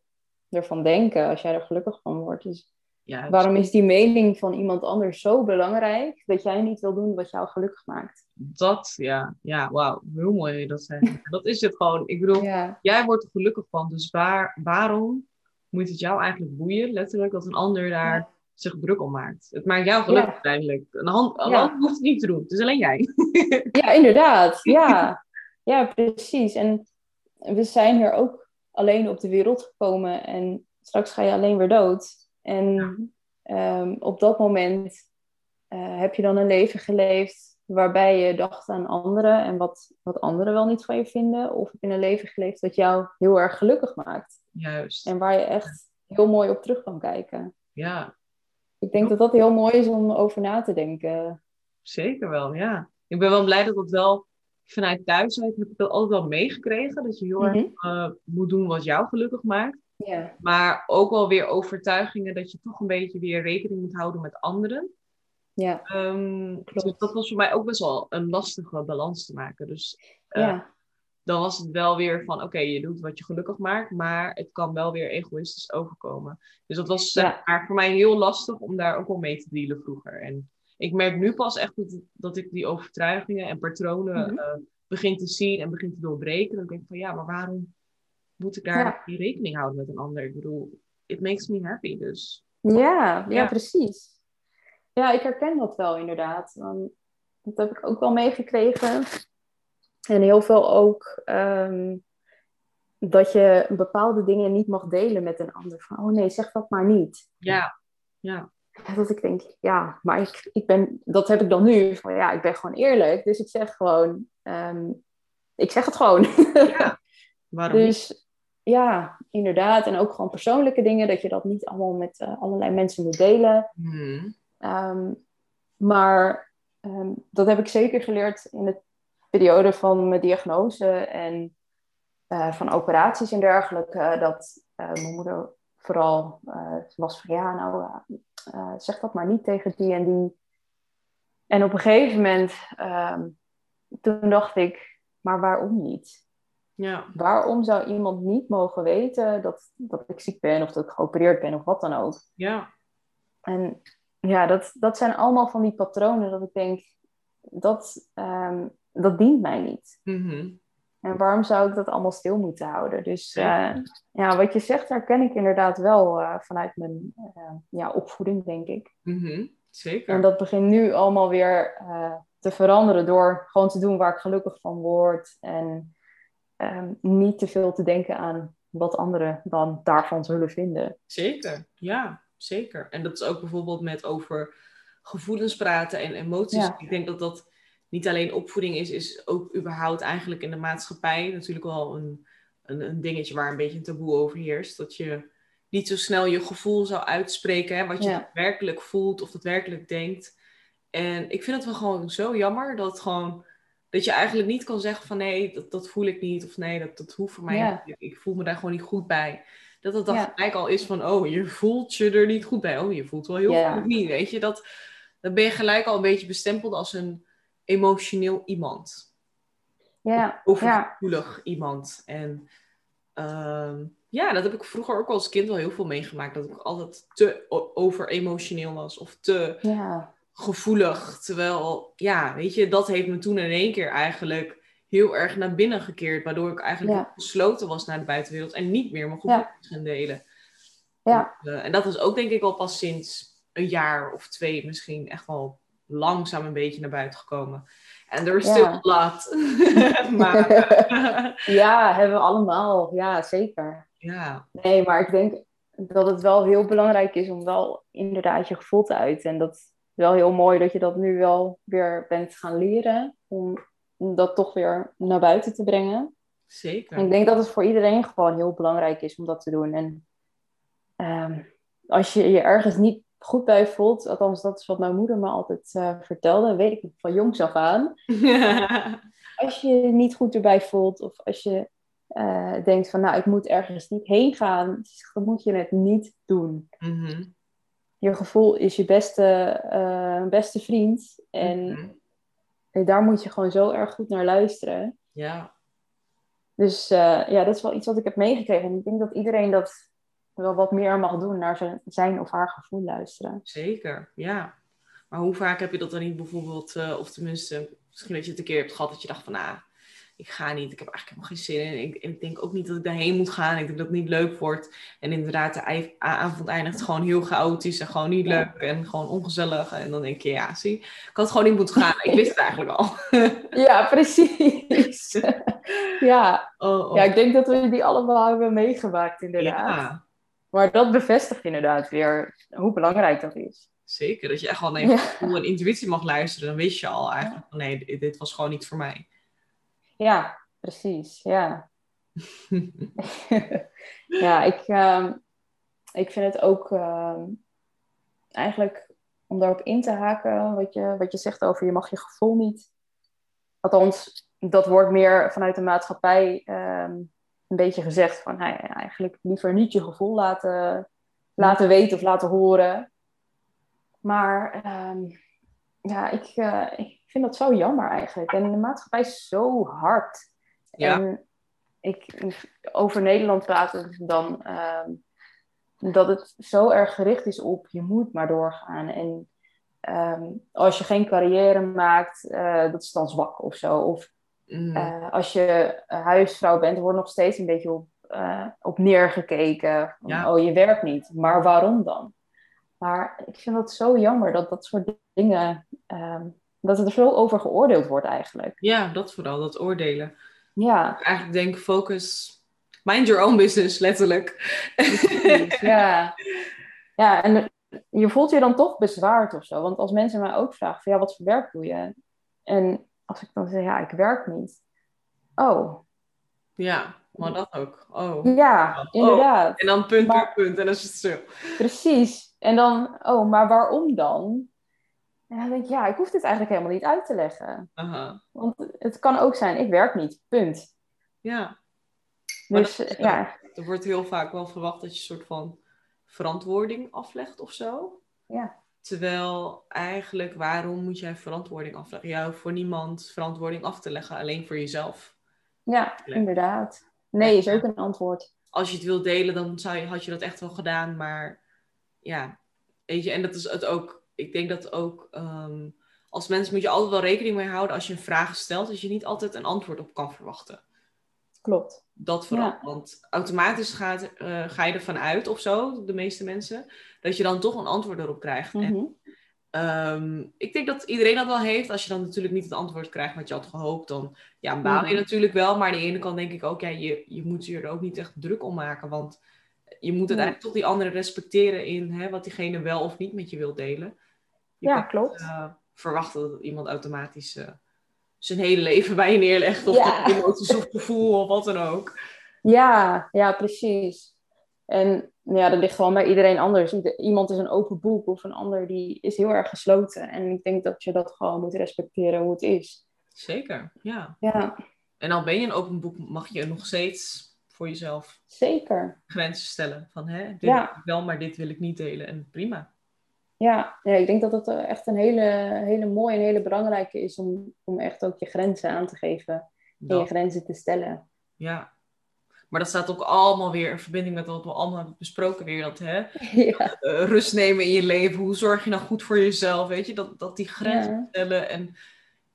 Speaker 2: ervan denken als jij er gelukkig van wordt? Dus waarom is die mening van iemand anders zo belangrijk dat jij niet wil doen wat jou gelukkig maakt?
Speaker 1: Dat, ja, ja, wauw, heel mooi dat zijn. dat is het gewoon. Ik bedoel,
Speaker 2: Ja,
Speaker 1: jij wordt er gelukkig van, dus waar, waarom moet het jou eigenlijk boeien, letterlijk, dat een ander daar
Speaker 2: Ja.
Speaker 1: zich druk om maakt? Het maakt jou gelukkig
Speaker 2: Ja.
Speaker 1: uiteindelijk. Een hand, een hand hoeft het niet te doen, het is alleen jij.
Speaker 2: ja inderdaad. Ja. ja, precies. En we zijn hier ook alleen op de wereld gekomen en straks ga je alleen weer dood. En ehm, op dat moment eh, heb je dan een leven geleefd waarbij je dacht aan anderen en wat, wat anderen wel niet van je vinden. Of heb je een leven geleefd dat jou heel erg gelukkig maakt
Speaker 1: Juist,
Speaker 2: en waar je echt heel mooi op terug kan kijken.
Speaker 1: ja.
Speaker 2: Ik denk dat dat heel mooi is om over na te denken.
Speaker 1: Zeker wel, ja. Ik ben wel blij dat dat wel vanuit thuis heb ik dat altijd wel meegekregen. Dat je heel erg
Speaker 2: Mhm.
Speaker 1: eh, moet doen wat jou gelukkig maakt.
Speaker 2: Ja,
Speaker 1: Maar ook wel weer overtuigingen dat je toch een beetje weer rekening moet houden met anderen.
Speaker 2: ja,
Speaker 1: Ehm,
Speaker 2: Klopt.
Speaker 1: dus dat was voor mij ook best wel een lastige balans te maken. Dus eh,
Speaker 2: ja,
Speaker 1: dan was het wel weer van, oké, je doet wat je gelukkig maakt, maar het kan wel weer egoïstisch overkomen. Dus dat was
Speaker 2: Ja.
Speaker 1: maar, voor mij heel lastig om daar ook wel mee te dealen vroeger. En ik merk nu pas echt dat, dat ik die overtuigingen en patronen eh, begin te zien en begin te doorbreken. Dan denk ik van, ja, maar waarom moet ik daar
Speaker 2: Ja.
Speaker 1: die rekening houden met een ander? Ik bedoel, it makes me happy, dus...
Speaker 2: ja, ja,
Speaker 1: Ja.
Speaker 2: precies. Ja, ik herken dat wel inderdaad. Dat heb ik ook wel meegekregen. En heel veel ook ehm, dat je bepaalde dingen niet mag delen met een ander. Van, oh nee, zeg dat maar niet.
Speaker 1: Ja, ja,
Speaker 2: Dat ik denk, ja, maar ik, ik ben, dat heb ik dan nu. Van, ja, ik ben gewoon eerlijk. Dus ik zeg gewoon, ehm, ik zeg het gewoon.
Speaker 1: ja. Waarom
Speaker 2: dus ja, inderdaad. En ook gewoon persoonlijke dingen. Dat je dat niet allemaal met eh, allerlei mensen moet delen.
Speaker 1: Hmm.
Speaker 2: Ehm, maar ehm, dat heb ik zeker geleerd in de periode van mijn diagnose en eh, van operaties en dergelijke. dat eh, mijn moeder vooral was van ja, nou zeg dat maar niet tegen die en die. En op een gegeven moment, ehm, toen dacht ik, maar waarom niet?
Speaker 1: Ja,
Speaker 2: Waarom zou iemand niet mogen weten dat, dat ik ziek ben of dat ik geopereerd ben of wat dan ook?
Speaker 1: ja,
Speaker 2: En ja, dat, dat zijn allemaal van die patronen dat ik denk, dat, ehm, dat dient mij niet.
Speaker 1: Mhm.
Speaker 2: En waarom zou ik dat allemaal stil moeten houden? Dus
Speaker 1: Zeker.
Speaker 2: eh, ja, wat je zegt, herken ik inderdaad wel eh, vanuit mijn eh, ja, opvoeding, denk ik.
Speaker 1: Mhm. Zeker.
Speaker 2: En dat begint nu allemaal weer eh, te veranderen door gewoon te doen waar ik gelukkig van word. En ehm, niet te veel te denken aan wat anderen dan daarvan zullen vinden.
Speaker 1: Zeker, ja, zeker. En dat is ook bijvoorbeeld met over gevoelens praten en emoties.
Speaker 2: Ja.
Speaker 1: Ik denk dat dat niet alleen opvoeding is, is ook überhaupt eigenlijk in de maatschappij natuurlijk wel een, een, een dingetje waar een beetje een taboe over heerst. Dat je niet zo snel je gevoel zou uitspreken, hè, wat je
Speaker 2: Ja.
Speaker 1: werkelijk voelt of daadwerkelijk denkt. En ik vind het wel gewoon zo jammer dat gewoon dat je eigenlijk niet kan zeggen van nee, dat, dat voel ik niet of nee, dat, dat hoeft voor mij
Speaker 2: Ja.
Speaker 1: niet. Ik voel me daar gewoon niet goed bij. Dat het dan
Speaker 2: Ja.
Speaker 1: gelijk al is van, oh, je voelt je er niet goed bij. Oh, je voelt wel heel
Speaker 2: Ja.
Speaker 1: goed niet, weet je. Dat, dan ben je gelijk al een beetje bestempeld als een emotioneel iemand.
Speaker 2: Ja, ja,
Speaker 1: Overgevoelig iemand. En ehm, ja, dat heb ik vroeger ook als kind wel heel veel meegemaakt. Dat ik altijd te o- over-emotioneel was of te
Speaker 2: ja,
Speaker 1: gevoelig. Terwijl, ja, weet je, dat heeft me toen in één keer eigenlijk heel erg naar binnen gekeerd. Waardoor ik eigenlijk
Speaker 2: Ja.
Speaker 1: gesloten was naar de buitenwereld en niet meer mijn gevoelens ging delen.
Speaker 2: ja,
Speaker 1: Eh, en dat is ook denk ik al pas sinds een jaar of twee misschien echt wel langzaam een beetje naar buiten gekomen. En er is
Speaker 2: Ja.
Speaker 1: still lot. maar
Speaker 2: ja, hebben we allemaal. Ja, zeker.
Speaker 1: ja,
Speaker 2: Nee, maar ik denk dat het wel heel belangrijk is om wel inderdaad je gevoel te uiten. En dat wel heel mooi dat je dat nu wel weer bent gaan leren. Om, dat toch weer naar buiten te brengen.
Speaker 1: zeker.
Speaker 2: En ik denk dat het voor iedereen gewoon heel belangrijk is om dat te doen. En ehm, als je je ergens niet goed bij voelt, althans dat is wat mijn moeder me altijd eh, vertelde, weet ik van jongs af aan. Als je je niet goed erbij voelt of als je eh, denkt van nou ik moet ergens niet heen gaan, dan moet je het niet doen.
Speaker 1: Mhm.
Speaker 2: Je gevoel is je beste, eh, beste vriend en
Speaker 1: Mhm.
Speaker 2: daar moet je gewoon zo erg goed naar luisteren.
Speaker 1: Ja,
Speaker 2: Dus eh, ja, dat is wel iets wat ik heb meegekregen. En ik denk dat iedereen dat wel wat meer mag doen, naar zijn, zijn of haar gevoel luisteren.
Speaker 1: zeker. Ja. Maar hoe vaak heb je dat dan niet bijvoorbeeld, eh, of tenminste, misschien dat je het een keer hebt gehad dat je dacht van, nou, ik ga niet, ik heb eigenlijk helemaal geen zin in. Ik, ik denk ook niet dat ik daarheen moet gaan. Ik denk dat het niet leuk wordt. En inderdaad, de avond eindigt gewoon heel chaotisch en gewoon niet leuk en gewoon ongezellig. En dan denk je, ja, zie, ik had gewoon niet moeten gaan. Ik wist het eigenlijk al.
Speaker 2: Ja, precies. ja.
Speaker 1: Oh, oh.
Speaker 2: ja, ik denk dat we die allemaal hebben meegemaakt, inderdaad.
Speaker 1: Ja,
Speaker 2: Maar dat bevestigt inderdaad weer hoe belangrijk dat is.
Speaker 1: zeker. Dat je echt wel naar je gevoel en intuïtie mag luisteren. Dan wist je al eigenlijk van, nee, dit was gewoon niet voor mij.
Speaker 2: Ja, precies. Ja, ja ik, ehm, ik vind het ook ehm, eigenlijk om daarop in te haken, wat je, wat je zegt over je mag je gevoel niet. Althans, dat wordt meer vanuit de maatschappij ehm, een beetje gezegd van nou eigenlijk liever niet je gevoel laten, laten weten of laten horen. Maar ja, ik, eh, ik vind dat zo jammer eigenlijk. En de maatschappij is zo hard.
Speaker 1: Ja.
Speaker 2: En ik, over Nederland praten dan ehm, dat het zo erg gericht is op je moet maar doorgaan. En ehm, als je geen carrière maakt, eh, dat is dan zwak of zo. Of
Speaker 1: Mm,
Speaker 2: eh, als je huisvrouw bent, wordt nog steeds een beetje op, eh, op neergekeken.
Speaker 1: Ja.
Speaker 2: Oh, je werkt niet. Maar waarom dan? Maar ik vind dat zo jammer dat dat soort dingen, ehm, dat er zo over geoordeeld wordt eigenlijk.
Speaker 1: ja, dat vooral, dat oordelen.
Speaker 2: Ja,
Speaker 1: eigenlijk denk focus, mind your own business, letterlijk.
Speaker 2: ja. ja, en je voelt je dan toch bezwaard of zo. Want als mensen mij ook vragen van ja, wat voor werk doe je? En als ik dan zeg ja, ik werk niet. Oh,
Speaker 1: Ja, maar dat ook. Oh.
Speaker 2: ja,
Speaker 1: Oh.
Speaker 2: inderdaad.
Speaker 1: En dan punt,
Speaker 2: Maar-
Speaker 1: punt, punt. En dan is het stil.
Speaker 2: Precies. En dan, oh, maar waarom dan? En dan denk ik, ja, ik hoef dit eigenlijk helemaal niet uit te leggen.
Speaker 1: Aha.
Speaker 2: Want het kan ook zijn, ik werk niet, punt.
Speaker 1: Ja, Maar
Speaker 2: Dus
Speaker 1: is
Speaker 2: ja,
Speaker 1: er wordt heel vaak wel verwacht dat je een soort van verantwoording aflegt of zo.
Speaker 2: ja,
Speaker 1: Terwijl eigenlijk, waarom moet jij verantwoording afleggen? Ja, voor niemand verantwoording af te leggen, alleen voor jezelf.
Speaker 2: ja, inderdaad. Nee is ook een antwoord.
Speaker 1: Als je het wilt delen, dan zou je, had je dat echt wel gedaan. Maar ja, weet je, en dat is het ook. Ik denk dat ook ehm, als mens moet je altijd wel rekening mee houden als je een vraag stelt, dat je niet altijd een antwoord op kan verwachten.
Speaker 2: Klopt.
Speaker 1: Dat vooral.
Speaker 2: Ja.
Speaker 1: Want automatisch gaat, eh, ga je ervan uit, of zo, de meeste mensen, dat je dan toch een antwoord erop krijgt. En,
Speaker 2: Mhm.
Speaker 1: ehm, ik denk dat iedereen dat wel heeft. Als je dan natuurlijk niet het antwoord krijgt wat je had gehoopt, dan ja, baal je
Speaker 2: Mhm.
Speaker 1: natuurlijk wel. Maar aan de ene kant denk ik ook, ja, je, je moet je er ook niet echt druk om maken. Want je moet uiteindelijk toch die andere respecteren in hè, wat diegene wel of niet met je wil delen. Je
Speaker 2: Ja, klopt.
Speaker 1: eh, verwachten dat iemand automatisch eh, zijn hele leven bij je neerlegt. Of
Speaker 2: Ja.
Speaker 1: emoties of gevoel of wat dan ook.
Speaker 2: Ja, ja, precies. En ja, dat ligt gewoon bij iedereen anders. Iemand is een open boek of een ander die is heel erg gesloten. En ik denk dat je dat gewoon moet respecteren hoe het is.
Speaker 1: Zeker, ja.
Speaker 2: Ja,
Speaker 1: En al ben je een open boek, mag je nog steeds voor jezelf.
Speaker 2: Zeker.
Speaker 1: Grenzen stellen. Van hè, dit
Speaker 2: Ja.
Speaker 1: wil ik wel, maar dit wil ik niet delen. En prima.
Speaker 2: Ja, ja, ik denk dat het eh, echt een hele, hele mooie en hele belangrijke is om, om echt ook je grenzen aan te geven en je
Speaker 1: Dat,
Speaker 2: grenzen te stellen.
Speaker 1: ja. Maar dat staat ook allemaal weer in verbinding met wat we allemaal hebben besproken weer. Dat hè,
Speaker 2: ja.
Speaker 1: eh, rust nemen in je leven. Hoe zorg je nou goed voor jezelf? Weet je, dat, dat die grenzen
Speaker 2: Ja.
Speaker 1: stellen. En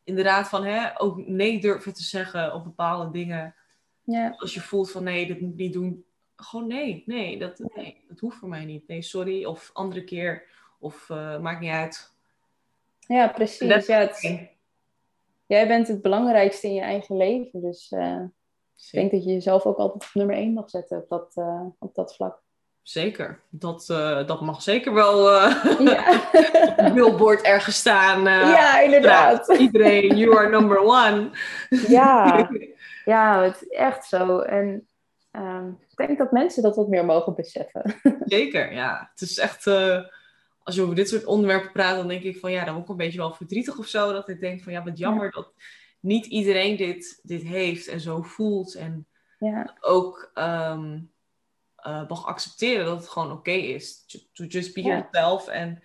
Speaker 1: inderdaad van hè, ook nee durven te zeggen op bepaalde dingen.
Speaker 2: Ja.
Speaker 1: Als je voelt van nee, dit moet ik niet doen. Gewoon nee, nee dat, nee, dat hoeft voor mij niet. Nee, sorry. Of andere keer. Of eh, maakt niet uit.
Speaker 2: ja, precies. Ja, het- jij bent het belangrijkste in je eigen leven. Dus eh, ik denk dat je jezelf ook altijd op nummer één mag zetten op dat, eh, op dat vlak.
Speaker 1: Zeker. Dat, dat mag zeker wel
Speaker 2: Ja,
Speaker 1: op een billboard ergens staan.
Speaker 2: ja inderdaad.
Speaker 1: Iedereen, you are number one.
Speaker 2: Ja, ja, het is echt zo. En ehm, ik denk dat mensen dat wat meer mogen beseffen.
Speaker 1: Zeker, ja. Het is echt, als je over dit soort onderwerpen praat, dan denk ik van ja, dan word ik een beetje wel verdrietig of zo. Dat ik denk van ja, wat jammer dat niet iedereen dit, dit heeft en zo voelt. En
Speaker 2: Ja,
Speaker 1: ook eh, mag accepteren dat het gewoon oké is. To- just be
Speaker 2: Ja.
Speaker 1: yourself en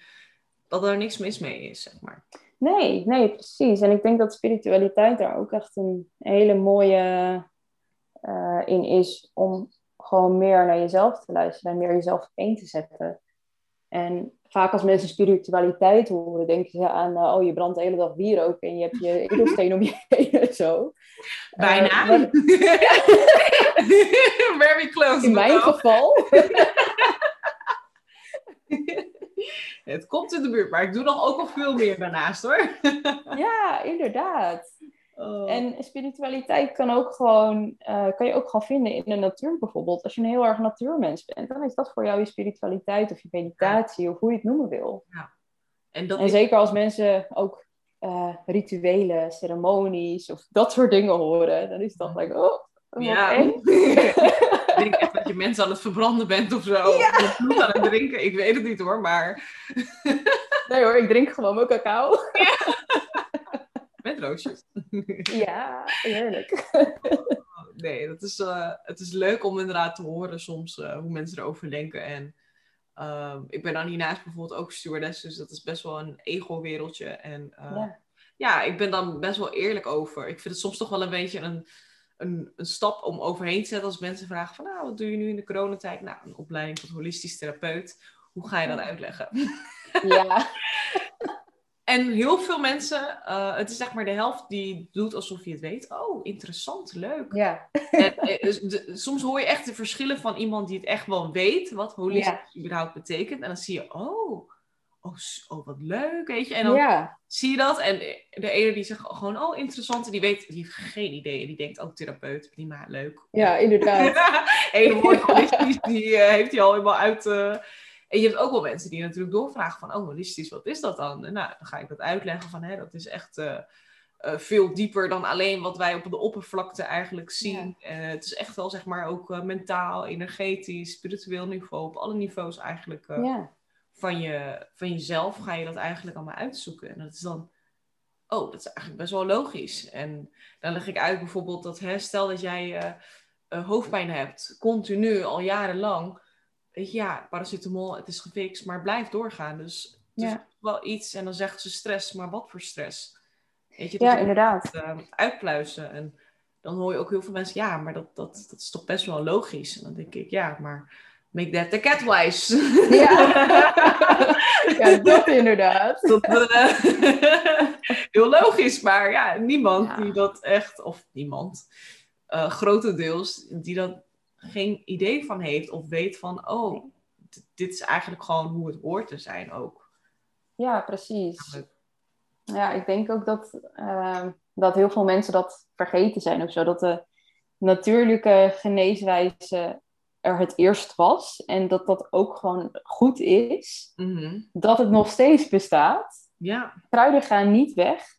Speaker 1: dat er niks mis mee is, zeg maar.
Speaker 2: nee, nee, precies. En ik denk dat spiritualiteit daar ook echt een hele mooie eh, in is om gewoon meer naar jezelf te luisteren en meer jezelf op één te zetten. En vaak als mensen spiritualiteit horen, denken ze aan, eh, oh, je brandt de hele dag bier ook en je hebt je edelsteen om je heen en zo.
Speaker 1: Bijna.
Speaker 2: Eh, maar
Speaker 1: Very close.
Speaker 2: in mijn geval
Speaker 1: Het komt in de buurt, maar ik doe nog ook nog veel meer daarnaast hoor.
Speaker 2: Ja, inderdaad.
Speaker 1: Oh.
Speaker 2: En spiritualiteit kan, ook gewoon, eh, kan je ook gewoon vinden in de natuur bijvoorbeeld. Als je een heel erg natuurmens bent, dan is dat voor jou je spiritualiteit of je meditatie of hoe je het noemen wil.
Speaker 1: en dat
Speaker 2: En
Speaker 1: is
Speaker 2: zeker als mensen ook eh, rituelen, ceremonies of dat soort dingen horen, dan is het dan like, oh,
Speaker 1: Ja. ik denk echt dat je mensen aan het verbranden bent of zo. Of je bloed aan het drinken. Ik weet het niet hoor, maar
Speaker 2: Nee hoor, ik drink gewoon mijn cacao.
Speaker 1: met roosjes.
Speaker 2: Ja, heerlijk.
Speaker 1: Nee, dat is, eh, het is leuk om inderdaad te horen soms eh, hoe mensen erover denken. En ehm, ik ben dan hiernaast bijvoorbeeld ook stewardess, dus dat is best wel een ego-wereldje. En eh,
Speaker 2: Ja.
Speaker 1: ja, ik ben dan best wel eerlijk over. Ik vind het soms toch wel een beetje een, een, een stap om overheen te zetten als mensen vragen van, nou, wat doe je nu in de coronatijd? Nou, een opleiding tot holistisch therapeut. Hoe ga je dat uitleggen?
Speaker 2: Ja,
Speaker 1: En heel veel mensen, eh, het is zeg maar de helft die doet alsof je het weet. Oh, interessant, leuk.
Speaker 2: ja.
Speaker 1: En, eh, dus de- soms hoor je echt de verschillen van iemand die het echt wel weet, wat holistisch überhaupt betekent. En dan zie je, oh, oh, oh, wat leuk, weet je. En dan
Speaker 2: ja.
Speaker 1: zie je dat. En de ene die zegt gewoon, oh, interessant. En die weet, die heeft geen idee. En die denkt, oh, therapeut, prima, leuk.
Speaker 2: ja, inderdaad.
Speaker 1: Hele woord holistisch, die eh, heeft hij al helemaal uit... en je hebt ook wel mensen die natuurlijk doorvragen van, oh, holistisch, wat is dat dan? En nou, dan ga ik dat uitleggen van, hè, dat is echt eh, eh, veel dieper dan alleen wat wij op de oppervlakte eigenlijk zien. Eh, het is echt wel, zeg maar, ook mentaal, energetisch, spiritueel niveau, op alle niveaus eigenlijk
Speaker 2: Ja,
Speaker 1: van, je, van jezelf ga je dat eigenlijk allemaal uitzoeken. En dat is dan, oh, dat is eigenlijk best wel logisch. En dan leg ik uit bijvoorbeeld dat, hè, stel dat jij hoofdpijn hebt, continu, al jarenlang. Weet je, ja, paracetamol, het is gefixt, maar blijf doorgaan. Dus het is
Speaker 2: Ja.
Speaker 1: wel iets, en dan zeggen ze stress, maar wat voor stress? Weet je,
Speaker 2: ja inderdaad.
Speaker 1: uh, uitpluizen. En dan hoor je ook heel veel mensen, ja, maar dat, dat, dat is toch best wel logisch. En dan denk ik, ja, maar make that the catwise.
Speaker 2: Ja. ja, dat inderdaad.
Speaker 1: dat, eh, heel logisch, maar ja, niemand
Speaker 2: Ja.
Speaker 1: die dat echt, of niemand, eh, grotendeels, die dat geen idee van heeft of weet van, oh, dit is eigenlijk gewoon hoe het hoort te zijn ook.
Speaker 2: Ja, precies. Ja, ik denk ook dat, eh, dat heel veel mensen dat vergeten zijn of zo. Dat de natuurlijke geneeswijze er het eerst was. En dat dat ook gewoon goed is.
Speaker 1: Mhm.
Speaker 2: Dat het nog steeds bestaat.
Speaker 1: Ja,
Speaker 2: Kruiden gaan niet weg.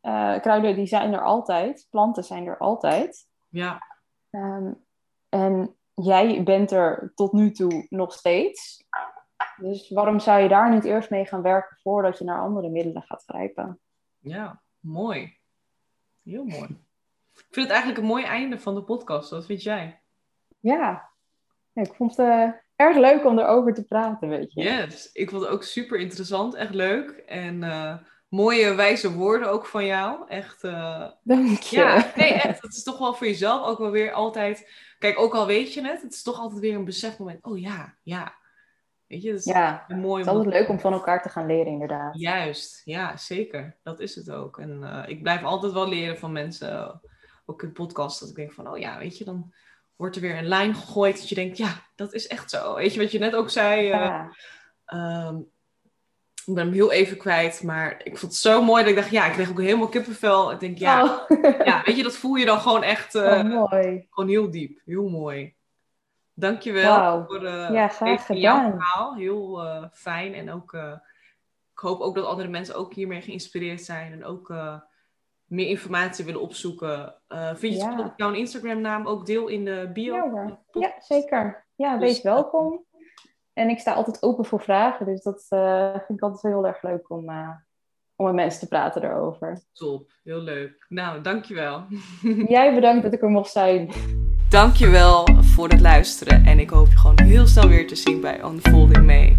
Speaker 2: Eh, kruiden die zijn er altijd. Planten zijn er altijd.
Speaker 1: ja,
Speaker 2: Ehm, en jij bent er tot nu toe nog steeds. Dus waarom zou je daar niet eerst mee gaan werken voordat je naar andere middelen gaat grijpen?
Speaker 1: ja, mooi. Heel mooi. Ik vind het eigenlijk een mooi einde van de podcast. Wat vind jij?
Speaker 2: ja. ja, ik vond het uh, erg leuk om erover te praten, weet je.
Speaker 1: Yes, ik vond het ook super interessant, echt leuk. En uh, mooie wijze woorden ook van jou. Echt. Uh,
Speaker 2: Dank je.
Speaker 1: Ja, nee, echt. Het is toch wel voor jezelf ook wel weer altijd. Kijk, ook al weet je het, het is toch altijd weer een besefmoment. Oh ja, ja. Weet je, dat is
Speaker 2: ja,
Speaker 1: mooi.
Speaker 2: Het is altijd leuk om van elkaar te gaan leren, inderdaad.
Speaker 1: Juist, ja, zeker. Dat is het ook. En uh, ik blijf altijd wel leren van mensen, ook in podcast, dat ik denk van, oh ja, weet je, dan wordt er weer een lijn gegooid dat je denkt, ja, dat is echt zo. Weet je wat je net ook zei? Uh,
Speaker 2: Ja.
Speaker 1: Ik ben hem heel even kwijt, maar ik vond het zo mooi dat ik dacht, ja, ik kreeg ook helemaal kippenvel. Ik denk, ja,
Speaker 2: Oh.
Speaker 1: ja weet je, dat voel je dan gewoon echt
Speaker 2: Oh,
Speaker 1: eh,
Speaker 2: mooi.
Speaker 1: gewoon heel diep. Heel mooi. Dankjewel
Speaker 2: Wauw.
Speaker 1: voor eh
Speaker 2: Ja, graag
Speaker 1: jouw verhaal. Heel eh, fijn. En ook, ik hoop ook dat andere mensen ook hiermee geïnspireerd zijn. En ook meer informatie willen opzoeken. Vind je het
Speaker 2: Ja.
Speaker 1: goed dat ik jouw Instagram naam ook deel in de bio?
Speaker 2: Ja, zeker. Ja,
Speaker 1: Dus-
Speaker 2: wees welkom. En ik sta altijd open voor vragen, dus dat eh, vind ik altijd heel erg leuk om, eh, om met mensen te praten erover.
Speaker 1: Top, heel leuk. Nou, dankjewel.
Speaker 2: Jij bedankt dat ik er mocht zijn.
Speaker 1: Dankjewel voor het luisteren. En ik hoop je gewoon heel snel weer te zien bij Unfolding May.